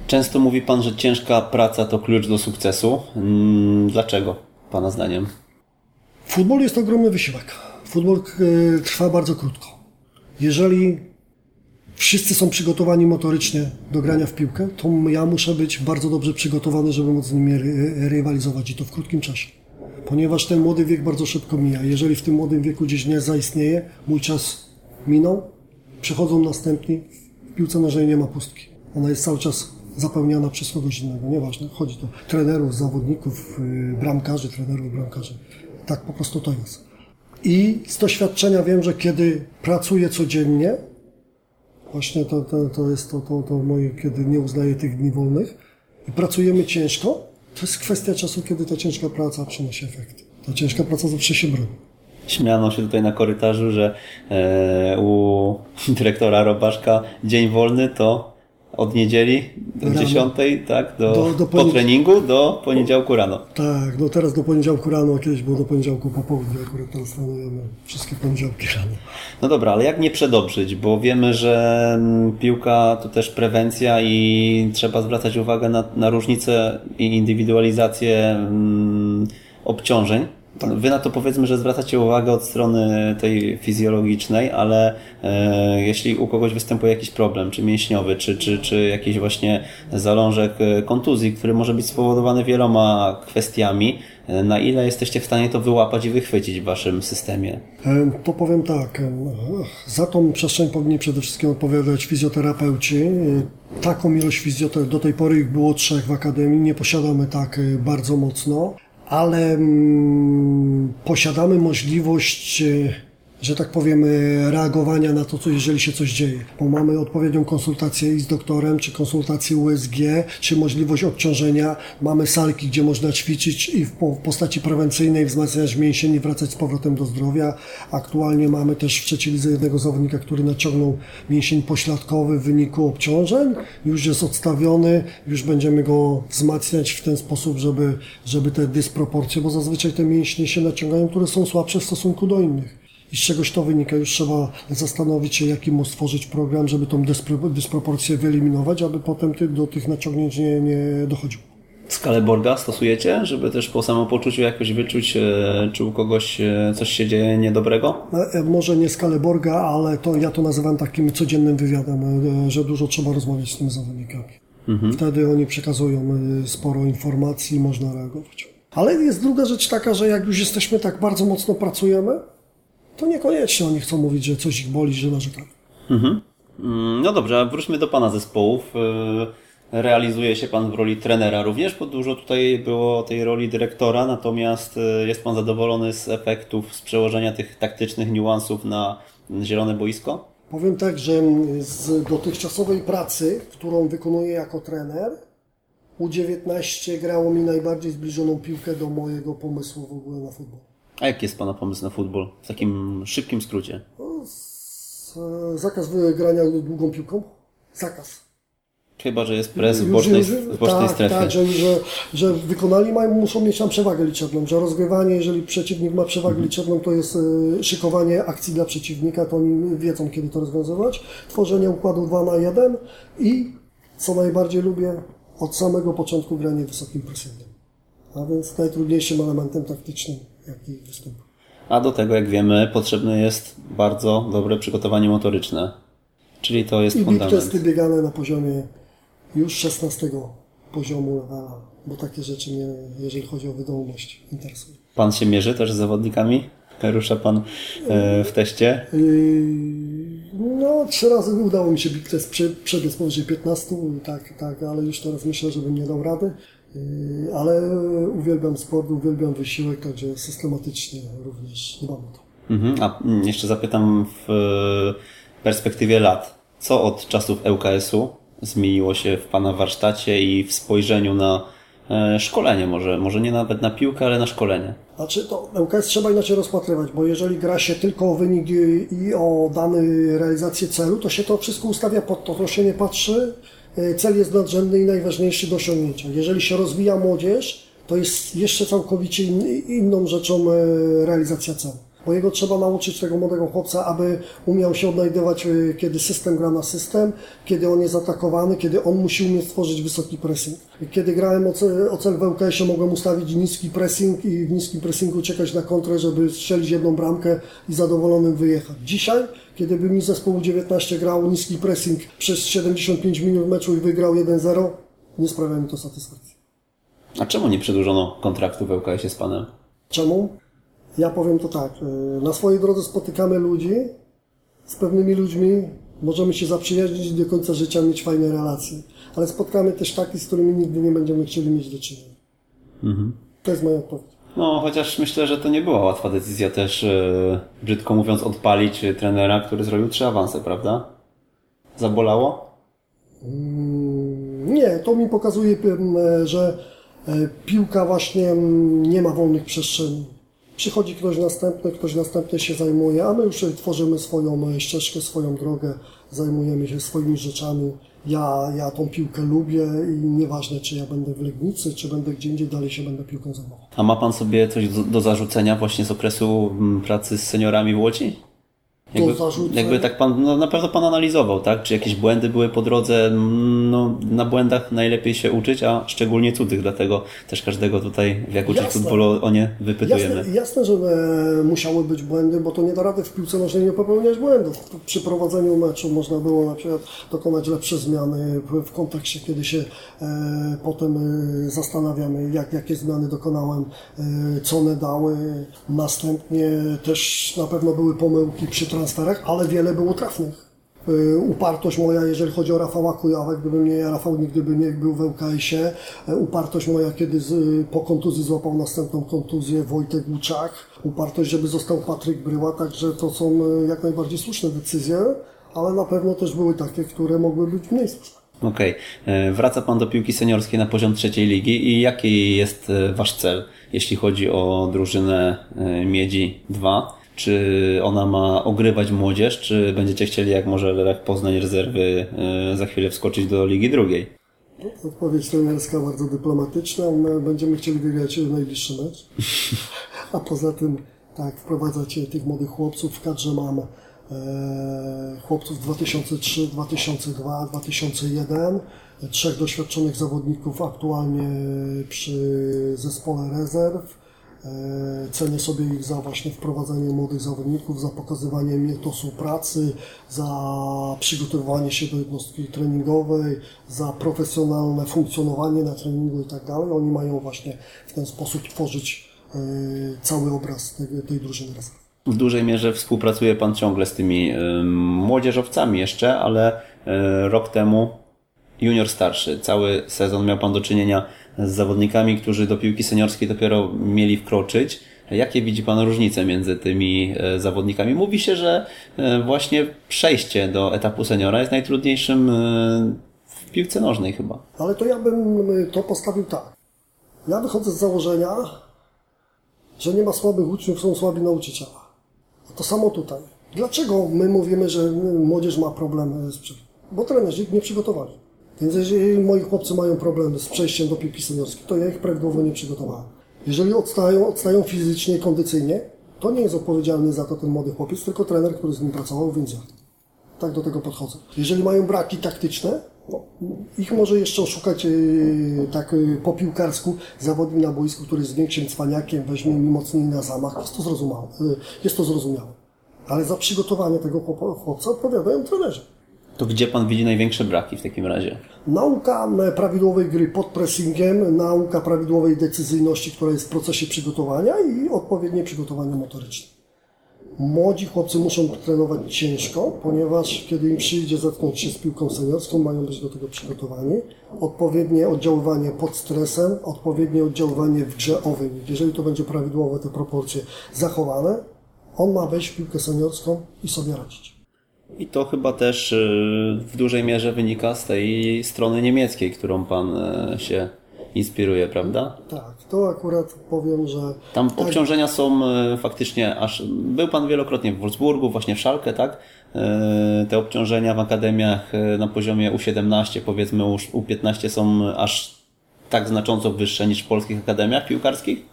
Często mówi Pan, że ciężka praca to klucz do sukcesu. Mm, Dlaczego, Pana zdaniem? Futbol jest ogromny wysiłek. Futbol e, trwa bardzo krótko. Jeżeli wszyscy są przygotowani motorycznie do grania w piłkę, to ja muszę być bardzo dobrze przygotowany, żeby móc z nimi ry- rywalizować i to w krótkim czasie. Ponieważ ten młody wiek bardzo szybko mija. Jeżeli w tym młodym wieku gdzieś nie zaistnieje, mój czas minął, przychodzą następni, w piłce nożnej nie ma pustki. Ona jest cały czas zapełniana przez kogoś innego. Nieważne, chodzi to trenerów, zawodników, yy, bramkarzy, trenerów, bramkarzy. Tak po prostu to jest. I z doświadczenia wiem, że kiedy pracuję codziennie, właśnie to, to, to jest to, to, to moje, kiedy nie uznaję tych dni wolnych i pracujemy ciężko, to jest kwestia czasu, kiedy ta ciężka praca przynosi efekt. Ta ciężka praca zawsze się broni. Śmiano się tutaj na korytarzu, że e, u dyrektora Robaszka dzień wolny to od niedzieli do Rano. 10, tak? Do, Do- do po treningu do poniedziałku rano. Tak, no teraz do poniedziałku rano, kiedyś było do poniedziałku po południu, akurat teraz trenujemy wszystkie poniedziałki rano. No dobra, ale jak nie przedobrzyć? Bo wiemy, że mm, piłka to też prewencja i trzeba zwracać uwagę na, na różnice i indywidualizację mm, obciążeń Wy na to powiedzmy, że zwracacie uwagę od strony tej fizjologicznej, ale e, jeśli u kogoś występuje jakiś problem, czy mięśniowy, czy, czy, czy jakiś właśnie zalążek e, kontuzji, który może być spowodowany wieloma kwestiami, e, na ile jesteście w stanie to wyłapać i wychwycić w waszym systemie? E, to powiem tak, za tą przestrzeń powinni przede wszystkim odpowiadać fizjoterapeuci. Taką ilość fizjoterapeutów, do tej pory ich było trzech w Akademii, nie posiadamy tak bardzo mocno ale mm, posiadamy możliwość e, że tak powiem, reagowania na to, co, jeżeli się coś dzieje. Bo mamy odpowiednią konsultację i z doktorem, czy konsultację USG, czy możliwość obciążenia. Mamy salki, gdzie można ćwiczyć i w postaci prewencyjnej wzmacniać mięsień i wracać z powrotem do zdrowia. Aktualnie mamy też w trzeciej lidze jednego zawodnika, który naciągnął mięsień pośladkowy w wyniku obciążeń. Już jest odstawiony, już będziemy go wzmacniać w ten sposób, żeby, żeby te dysproporcje, bo zazwyczaj te mięśnie się naciągają, które są słabsze w stosunku do innych i z czegoś to wynika. Już trzeba zastanowić się, jaki mu stworzyć program, żeby tą dysproporcję wyeliminować, aby potem do tych naciągnięć nie, nie dochodził. Skalę Borga stosujecie, żeby też po samopoczuciu jakoś wyczuć, e, czy u kogoś e, coś się dzieje niedobrego? E, może nie skalę Borga, ale to ja to nazywam takim codziennym wywiadem, że dużo trzeba rozmawiać z tymi zawodnikami. Mhm. Wtedy oni przekazują sporo informacji i można reagować. Ale jest druga rzecz taka, że jak już jesteśmy tak bardzo mocno pracujemy, to niekoniecznie oni chcą mówić, że coś ich boli, że narzekają. Mhm. Mm, no dobrze, wróćmy do Pana zespołów. Y, realizuje się Pan w roli trenera również, bo dużo tutaj było tej roli dyrektora, natomiast y, jest Pan zadowolony z efektów, z przełożenia tych taktycznych niuansów na zielone boisko? Powiem tak, że z dotychczasowej pracy, którą wykonuję jako trener, U19 grało mi najbardziej zbliżoną piłkę do mojego pomysłu w ogóle na futbol. A jaki jest Pana pomysł na futbol? W takim szybkim skrócie. No, zakaz wygrania długą piłką. Zakaz. Chyba, że jest pres w bocznej, w bocznej tak, strefie. Tak, że, że, że wykonali mają, muszą mieć tam przewagę liczebną, że rozgrywanie, jeżeli przeciwnik ma przewagę mhm. liczebną, to jest e, szykowanie akcji dla przeciwnika, to oni wiedzą, kiedy to rozwiązywać. Tworzenie układu 2 na 1 i, co najbardziej lubię, od samego początku granie wysokim pressingiem. A więc najtrudniejszym elementem taktycznym jaki występuje. A do tego, jak wiemy, potrzebne jest bardzo dobre przygotowanie motoryczne. Czyli to jest I fundament. I testy biegane na poziomie już 16 poziomu levela, bo takie rzeczy mnie, jeżeli chodzi o wydolność, interesują. Pan się mierzy też z zawodnikami? Rusza Pan e, w teście? Yy, no, trzy razy udało mi się big test przebiec powyżej 15, tak, tak, ale już teraz myślę, że bym nie dał rady. Yy, ale uwielbiam sport, uwielbiam wysiłek, także systematycznie również dbam o to. Mhm, a mm, jeszcze zapytam w perspektywie lat, co od czasów ŁKS-u zmieniło się w Pana warsztacie i w spojrzeniu na e, szkolenie może, może nie nawet na piłkę, ale na szkolenie? Znaczy to ŁKS trzeba inaczej rozpatrywać, bo jeżeli gra się tylko o wynik i o dany realizację celu, to się to wszystko ustawia pod to, to się nie patrzy cel jest nadrzędny i najważniejszy do osiągnięcia. Jeżeli się rozwija młodzież, to jest jeszcze całkowicie inną rzeczą e, realizacja celu. Bo jego trzeba nauczyć tego młodego chłopca, aby umiał się odnajdywać, e, kiedy system gra na system, kiedy on jest atakowany, kiedy on musi umieć stworzyć wysoki pressing. Kiedy grałem o cel, o cel w LKS-ie, mogłem ustawić niski pressing i w niskim pressingu czekać na kontrę, żeby strzelić jedną bramkę i zadowolonym wyjechać. Dzisiaj kiedy by mi zespołu 19 grał niski pressing przez 75 minut meczu i wygrał 1-0, nie sprawia mi to satysfakcji. A czemu nie przedłużono kontraktu w LKS-ie z Panem? Czemu? Ja powiem to tak. Y, na swojej drodze spotykamy ludzi, z pewnymi ludźmi możemy się zaprzyjaźnić i do końca życia mieć fajne relacje. Ale spotkamy też takich, z którymi nigdy nie będziemy chcieli mieć do czynienia. Mhm. To jest moja odpowiedź. No, chociaż myślę, że to nie była łatwa decyzja też, yy, brzydko mówiąc, odpalić trenera, który zrobił trzy awanse, prawda? Zabolało? Mm, nie, to mi pokazuje, że e, piłka właśnie nie ma wolnych przestrzeni. Przychodzi ktoś następny, ktoś następny się zajmuje, a my już tworzymy swoją e, ścieżkę, swoją drogę, zajmujemy się swoimi rzeczami. Ja, ja tą piłkę lubię i nieważne, czy ja będę w Legnicy, czy będę gdzie indziej, dalej się będę piłką zajmował. A ma Pan sobie coś do, zarzucenia właśnie z okresu mm, pracy z seniorami w Łodzi? Jakby, jakby tak pan, no na pewno pan analizował, tak? Czy jakieś błędy były po drodze? No, na błędach najlepiej się uczyć, a szczególnie cudzych, dlatego też każdego tutaj w jak uczyć futbolu o nie wypytujemy. Jasne, jasne, że e, musiały być błędy, bo to nie da rady w piłce nożnej nie popełniać błędów. Przy prowadzeniu meczu można było na przykład dokonać lepsze zmiany w, kontekście, kiedy się e, potem e, zastanawiamy, jak, jakie zmiany dokonałem, e, co one dały. Następnie też na pewno były pomyłki przy transferach, ale wiele było trafnych. Y, Upartość moja, jeżeli chodzi o Rafała Kujawę, gdyby mnie Rafał nigdy by nie był w ŁKS-ie. Y, Upartość moja, kiedy z, po kontuzji złapał następną kontuzję Wojtek Łuczak. Upartość, żeby został Patryk Bryła, także to są y, jak najbardziej słuszne decyzje, ale na pewno też były takie, które mogły być mniej słuszne. Okej. E, Wraca pan do piłki seniorskiej na poziom trzeciej ligi i jaki jest e, wasz cel, jeśli chodzi o drużynę Miedzi 2? Czy ona ma ogrywać młodzież, czy będziecie chcieli, jak może Lech Poznań rezerwy, e, za chwilę wskoczyć do ligi drugiej? Odpowiedź trenerska bardzo dyplomatyczna. My będziemy chcieli wygrać najbliższy mecz. A poza tym, tak, wprowadzać tych młodych chłopców. W kadrze mam e, chłopców 2003, 2002, 2001. Trzech doświadczonych zawodników aktualnie przy zespole rezerw. E, Cenię sobie ich za właśnie wprowadzanie młodych zawodników, za pokazywanie im etosu pracy, za przygotowywanie się do jednostki treningowej, za profesjonalne funkcjonowanie na treningu i tak dalej. Oni mają właśnie w ten sposób tworzyć e, cały obraz tej, tej drużyny rezerw. W dużej mierze współpracuje Pan ciągle z tymi y, młodzieżowcami jeszcze, ale rok temu junior starszy. Cały sezon miał Pan do czynienia z zawodnikami, którzy do piłki seniorskiej dopiero mieli wkroczyć. Jakie widzi Pan różnice między tymi y, zawodnikami? Mówi się, że y, właśnie przejście do etapu seniora jest najtrudniejszym y, w piłce nożnej chyba. Ale to ja bym to postawił tak. Ja wychodzę z założenia, że nie ma słabych uczniów, są słabi nauczyciele. A to samo tutaj. Dlaczego my mówimy, że młodzież ma problemy z. Bo trenerzy nie przygotowali. Więc jeżeli moi chłopcy mają problemy z przejściem do piłki seniorskiej, to ja ich prawidłowo nie przygotowałem. Jeżeli odstają, odstają fizycznie, kondycyjnie, to nie jest odpowiedzialny za to ten młody chłopiec, tylko trener, który z nim pracował, więc ja. Tak do tego podchodzę. Jeżeli mają braki taktyczne, no, ich może jeszcze oszukać yy, tak yy, po piłkarsku zawodnik na boisku, który jest większym cwaniakiem, weźmie mi mocniej na zamach. Jest to zrozumiałe. Yy, jest to zrozumiałe. Ale za przygotowanie tego chłopca odpowiadają trenerzy. To gdzie Pan widzi największe braki w takim razie? Nauka e, prawidłowej gry pod pressingiem, nauka prawidłowej decyzyjności, która jest w procesie przygotowania i odpowiednie przygotowanie motoryczne. Młodzi chłopcy muszą trenować ciężko, ponieważ kiedy im przyjdzie zetknąć się z piłką seniorską, mają być do tego przygotowani. Odpowiednie oddziaływanie pod stresem, odpowiednie oddziaływanie w grze owej. Jeżeli to będzie prawidłowo te proporcje zachowane, on ma wejść w piłkę seniorską i sobie radzić. I to chyba też y, w dużej mierze wynika z tej strony niemieckiej, którą Pan y, się inspiruje, prawda? Tak, to akurat powiem, że Tam tak, obciążenia są y, faktycznie aż. Był Pan wielokrotnie w Wolfsburgu, właśnie w Szalkę, tak? Y, Te obciążenia w akademiach na poziomie U17, powiedzmy U- U15 są aż tak znacząco wyższe niż w polskich akademiach piłkarskich?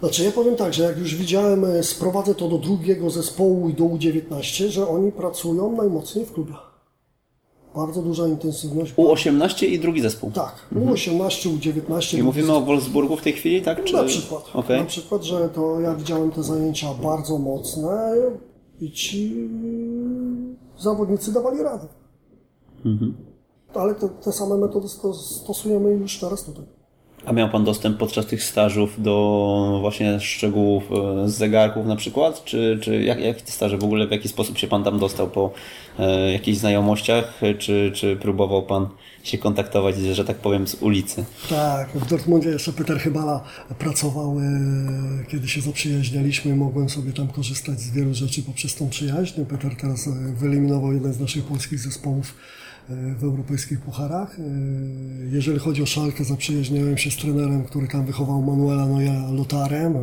Znaczy ja powiem tak, że jak już widziałem, e, sprowadzę to do drugiego zespołu i do U19, że oni pracują najmocniej w klubie. Bardzo duża intensywność. U18 i drugi zespół. Tak, U18, U19. I mówimy o Wolfsburgu w tej chwili, tak? Czy... Na przykład. Okej. Na przykład, że to ja widziałem te zajęcia bardzo mocne i ci zawodnicy dawali radę. Mhm. Ale te, te same metody sto- stosujemy już teraz tutaj. A miał Pan dostęp podczas tych stażów do właśnie szczegółów e, z zegarków na przykład? Czy, czy jak, jak te staże w ogóle, w jaki sposób się Pan tam dostał? Po e, jakichś znajomościach? Czy, czy próbował Pan się kontaktować, że tak powiem, z ulicy? Tak, w Dortmundzie jeszcze Peter Chybala pracował, e, kiedy się zaprzyjaźnialiśmy, mogłem sobie tam korzystać z wielu rzeczy poprzez tą przyjaźń. Peter teraz e, wyeliminował jeden z naszych polskich zespołów w europejskich pucharach. E, Jeżeli chodzi o Szalkę, zaprzyjaźniałem się z trenerem, który tam wychował Manuela Noja Lotarem.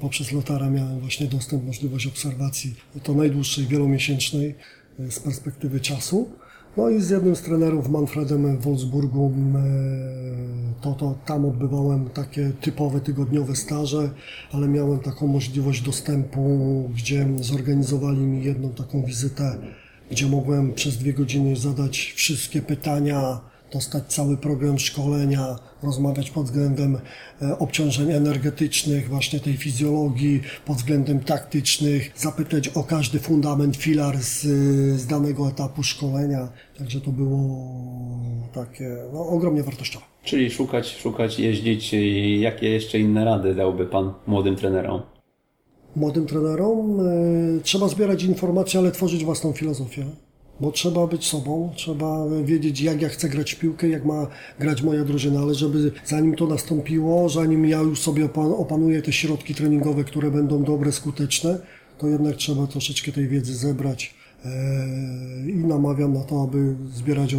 Poprzez Lotara miałem właśnie dostęp, możliwość obserwacji, to najdłuższej, wielomiesięcznej e, z perspektywy czasu. No i z jednym z trenerów, Manfredem w Wolfsburgu, e, to, to tam odbywałem takie typowe tygodniowe staże, ale miałem taką możliwość dostępu, gdzie zorganizowali mi jedną taką wizytę, gdzie mogłem przez dwie godziny zadać wszystkie pytania, dostać cały program szkolenia, rozmawiać pod względem e, obciążeń energetycznych, właśnie tej fizjologii, pod względem taktycznych, zapytać o każdy fundament, filar z, z danego etapu szkolenia. Także to było takie no, ogromnie wartościowe. Czyli szukać, szukać, jeździć. Jakie jeszcze inne rady dałby Pan młodym trenerom? Młodym trenerom e, trzeba zbierać informacje, ale tworzyć własną filozofię. Bo trzeba być sobą, trzeba wiedzieć, jak ja chcę grać w piłkę, jak ma grać moja drużyna, ale żeby zanim to nastąpiło, zanim ja już sobie opan- opanuję te środki treningowe, które będą dobre, skuteczne, to jednak trzeba troszeczkę tej wiedzy zebrać e, i namawiam na to, aby zbierać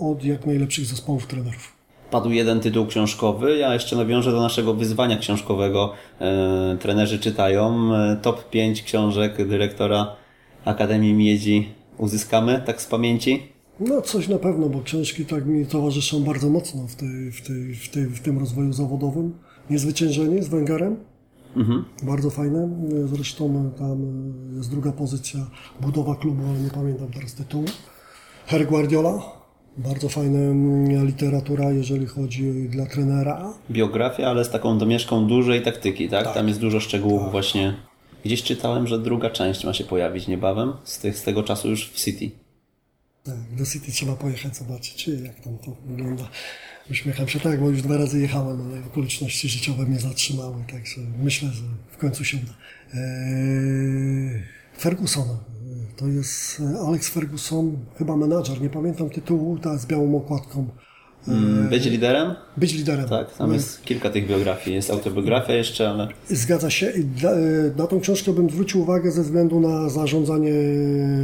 od jak najlepszych zespołów trenerów. Padł jeden tytuł książkowy, ja jeszcze nawiążę do naszego wyzwania książkowego. E, trenerzy czytają e, top 5 książek dyrektora Akademii Miedzi. Uzyskamy tak z pamięci? No coś na pewno, bo książki tak mi towarzyszą bardzo mocno w, tej, w, tej, w, tej, w tym rozwoju zawodowym. Niezwyciężenie z Węgarem. Mhm. Bardzo fajne. Zresztą tam jest druga pozycja, budowa klubu, ale nie pamiętam teraz tytułu. Her Guardiola. Bardzo fajna literatura, jeżeli chodzi dla trenera. Biografia, ale z taką domieszką dużej taktyki, tak? Tam jest dużo szczegółów właśnie. Gdzieś czytałem, że druga część ma się pojawić niebawem, z, tych, z tego czasu już w City. Tak, do City trzeba pojechać, zobaczyć, jak tam to wygląda. Uśmiecham się tak, bo już dwa razy jechałem, ale okoliczności życiowe mnie zatrzymały, także myślę, że w końcu się uda. Eee, Ferguson, to jest Alex Ferguson, chyba menadżer, nie pamiętam tytułu, ta z białą okładką. Mm, być liderem? Być liderem. Tak, tam jest kilka tych biografii. Jest autobiografia jeszcze, ale... Zgadza się. I dla- Na tą książkę bym zwrócił uwagę ze względu na zarządzanie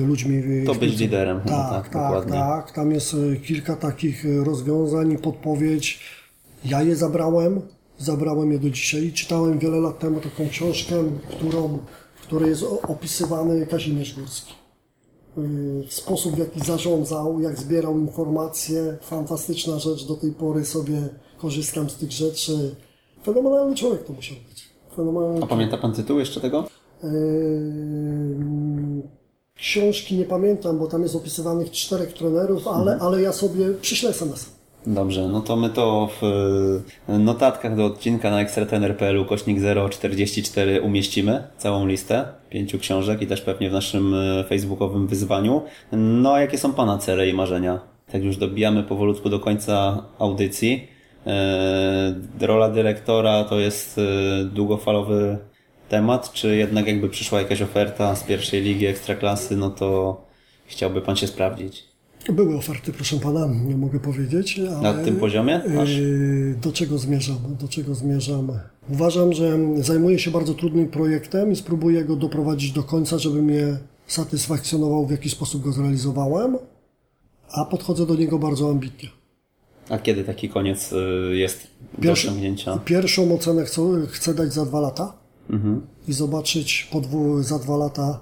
ludźmi. To być liderem, Tak, tak, tak, dokładnie. tak. Tam jest e, kilka takich e, rozwiązań i podpowiedź. Ja je zabrałem, zabrałem je do dzisiaj. Czytałem wiele lat temu taką książkę, którą, w której jest opisywany Kazimierz Górski. Y, sposób, w jaki zarządzał, jak zbierał informacje. Fantastyczna rzecz, do tej pory sobie korzystam z tych rzeczy. Fenomenalny człowiek to musiał być. Fenomenalny A pamięta pan tytuł jeszcze tego? Yy, Książki nie pamiętam, bo tam jest opisywanych czterech trenerów, ale, ale ja sobie przyślę SMS. Dobrze, no to my to w e, notatkach do odcinka na ekstratener.pl kośnik 044 umieścimy całą listę pięciu książek i też pewnie w naszym e, facebookowym wyzwaniu. No a jakie są Pana cele i marzenia? Tak już dobijamy powolutku do końca audycji. E, Rola dyrektora to jest długofalowy temat, czy jednak jakby przyszła jakaś oferta z pierwszej ligi ekstraklasy, no to chciałby Pan się sprawdzić? Były oferty, proszę pana, nie mogę powiedzieć. Ale, Na tym poziomie? Aż? yy, Do czego zmierzam? Do czego zmierzam? Uważam, że zajmuję się bardzo trudnym projektem i spróbuję go doprowadzić do końca, żeby mnie satysfakcjonował, w jaki sposób go zrealizowałem, a podchodzę do niego bardzo ambitnie. A kiedy taki koniec y, jest do Pierwszy- osiągnięcia? Pierwszą ocenę chcę, chcę dać za dwa lata i zobaczyć po dwu, za dwa lata,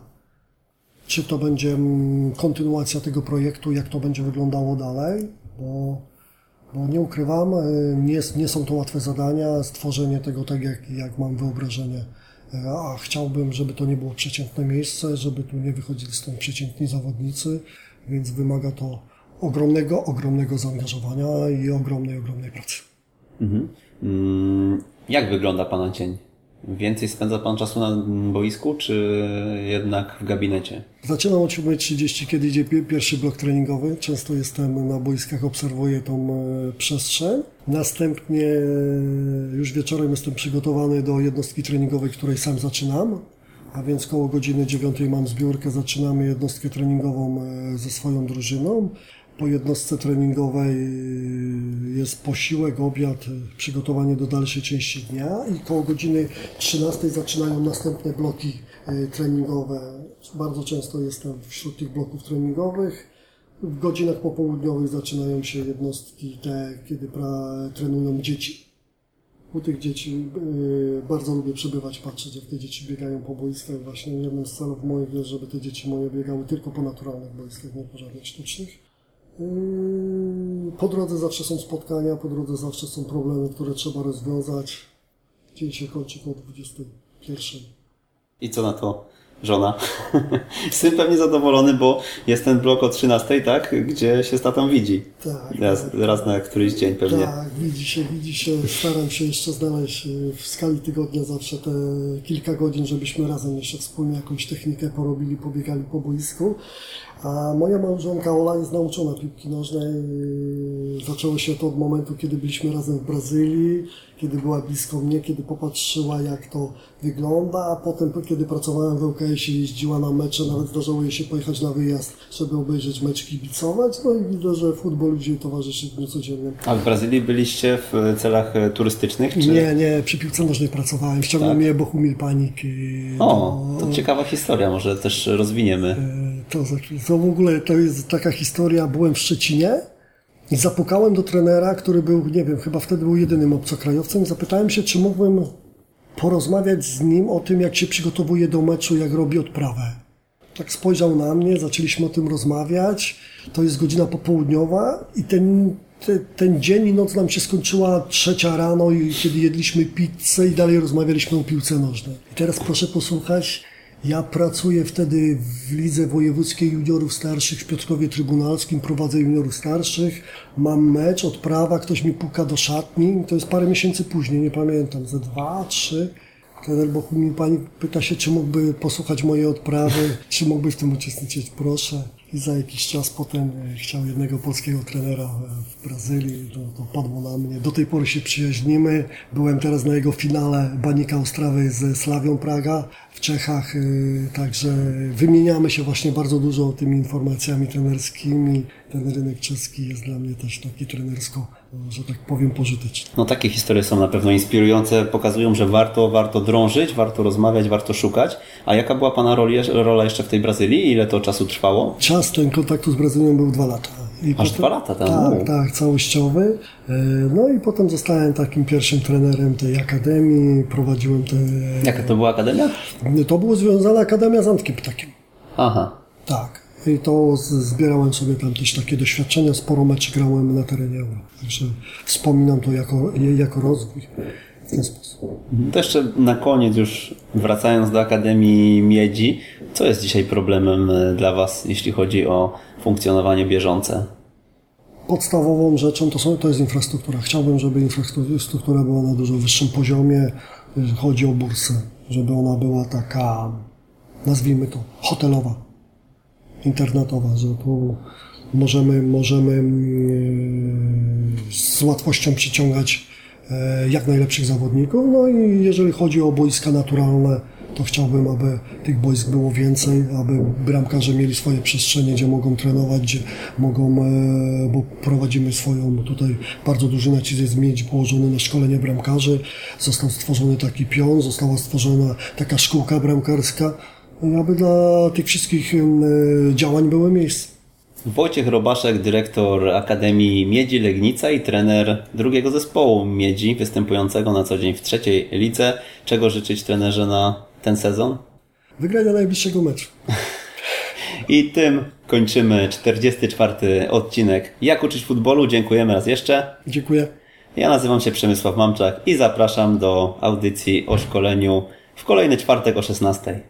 czy to będzie mm, kontynuacja tego projektu, jak to będzie wyglądało dalej, bo, bo nie ukrywam, y, nie, nie są to łatwe zadania, stworzenie tego tak, jak, jak mam wyobrażenie. Y, A chciałbym, żeby to nie było przeciętne miejsce, żeby tu nie wychodzili stąd przeciętni zawodnicy, więc wymaga to ogromnego, ogromnego zaangażowania i ogromnej, ogromnej pracy. Mm, Jak wygląda Pana dzień? Więcej spędza Pan czasu na boisku, czy jednak w gabinecie? Zaczynam o 7.30, kiedy idzie pi- pierwszy blok treningowy. Często jestem na boiskach, obserwuję tą e, przestrzeń. Następnie e, już wieczorem jestem przygotowany do jednostki treningowej, której sam zaczynam. A więc koło godziny 9 mam zbiórkę, zaczynamy jednostkę treningową e, ze swoją drużyną. Po jednostce treningowej e, jest posiłek, obiad, przygotowanie do dalszej części dnia i koło godziny 13 zaczynają następne bloki e, treningowe. Bardzo często jestem wśród tych bloków treningowych. W godzinach popołudniowych zaczynają się jednostki te, kiedy pra, trenują dzieci. U tych dzieci y, bardzo lubię przebywać, patrzeć jak te dzieci biegają po boiskach. Właśnie jednym z celów moich jest, żeby te dzieci moje biegały tylko po naturalnych boiskach, nie po żadnych sztucznych. Po drodze zawsze są spotkania, po drodze zawsze są problemy, które trzeba rozwiązać. Dzień się kończy po 21. I co na to żona? Syn pewnie zadowolony, bo jest ten blok o 13, tak? Gdzie się z tatą widzi. Tak, Raz, tak. raz na któryś dzień pewnie. Tak, widzi się, widzi się. Staram się jeszcze znaleźć y, w skali tygodnia zawsze te kilka godzin, żebyśmy razem jeszcze wspólnie jakąś technikę porobili, pobiegali po boisku. A moja małżonka Ola jest nauczona piłki nożnej. Zaczęło się to od momentu, kiedy byliśmy razem w Brazylii, kiedy była blisko mnie, kiedy popatrzyła jak to wygląda, a potem kiedy pracowałem w ŁKS-ie jeździła na mecze, nawet zdarzało jej się pojechać na wyjazd, żeby obejrzeć mecz kibicować. No i widzę, że futbol ludzi towarzyszy w dniu codziennym. A w Brazylii byliście w celach e, turystycznych? Czy... Nie, nie, przy piłce nożnej pracowałem. Ściągnął Tak? mnie Bohumil Panik. O, do- to ciekawa historia, może też rozwiniemy. y, To, to w ogóle to jest taka historia. Byłem w Szczecinie i zapukałem do trenera, który był, nie wiem, chyba wtedy był jedynym obcokrajowcem. Zapytałem się, czy mógłbym porozmawiać z nim o tym, jak się przygotowuje do meczu, jak robi odprawę. Tak spojrzał na mnie, zaczęliśmy o tym rozmawiać. To jest godzina popołudniowa i ten, te, ten dzień i noc nam się skończyła trzecia rano, i kiedy jedliśmy pizzę i dalej rozmawialiśmy o piłce nożnej. I teraz proszę posłuchać. Ja pracuję wtedy w Lidze Wojewódzkiej Juniorów Starszych w Piotrkowie Trybunalskim, prowadzę juniorów starszych, mam mecz, odprawa, ktoś mi puka do szatni, to jest parę miesięcy później, nie pamiętam, ze dwa, trzy. Trener Bohumil Pani pyta się, czy mógłby posłuchać mojej odprawy, czy mógłby w tym uczestniczyć, proszę. I za jakiś czas potem e, chciał jednego polskiego trenera e, w Brazylii, to, to padło na mnie. Do tej pory się przyjaźnimy. Byłem teraz na jego finale Banika Ostrawy ze Slawią Praga w Czechach, e, także wymieniamy się właśnie bardzo dużo tymi informacjami trenerskimi. Ten rynek czeski jest dla mnie też taki trenersko, że tak powiem, pożyteczny. No takie historie są na pewno inspirujące, pokazują, że warto, warto drążyć, warto rozmawiać, warto szukać. A jaka była Pana rola jeszcze w tej Brazylii? Ile to czasu trwało? Czas ten kontaktu z Brazylią był dwa lata. I Aż dwa lata tam? Tak, tak, całościowy. E, No i potem zostałem takim pierwszym trenerem tej akademii, prowadziłem te... Jaka to była akademia? To było związana Akademia z Antkiem Ptakiem. Aha. Tak. I to zbierałem sobie tam też takie doświadczenia, sporo meczy grałem na terenie Euro. Także wspominam to jako, jako rozwój w ten sposób. To jeszcze na koniec już wracając do Akademii Miedzi, co jest dzisiaj problemem e, dla Was, jeśli chodzi o funkcjonowanie bieżące? Podstawową rzeczą to, są, to jest infrastruktura. Chciałbym, żeby infrastruktura była na dużo wyższym poziomie, jeżeli chodzi o bursę, żeby ona była taka, nazwijmy to, hotelowa, internetowa, że tu możemy, możemy mm, z łatwością przyciągać e, jak najlepszych zawodników. No i jeżeli chodzi o boiska naturalne, to chciałbym, aby tych boisk było więcej, aby bramkarze mieli swoje przestrzenie, gdzie mogą trenować, gdzie mogą, e, bo prowadzimy swoją, tutaj bardzo duży nacisk jest mieć położony na szkolenie bramkarzy. Został stworzony taki pion, została stworzona taka szkółka bramkarska, aby dla tych wszystkich e, działań było miejsce. Wojciech Robaszek, dyrektor Akademii Miedzi Legnica i trener drugiego zespołu Miedzi, występującego na co dzień w trzeciej lidze. Czego życzyć trenerze na ten sezon? Wygrania najbliższego meczu. I tym kończymy 44. odcinek Jak uczyć futbolu. Dziękujemy raz jeszcze. Dziękuję. Ja nazywam się Przemysław Mamczak i zapraszam do audycji o szkoleniu w kolejny czwartek o 16.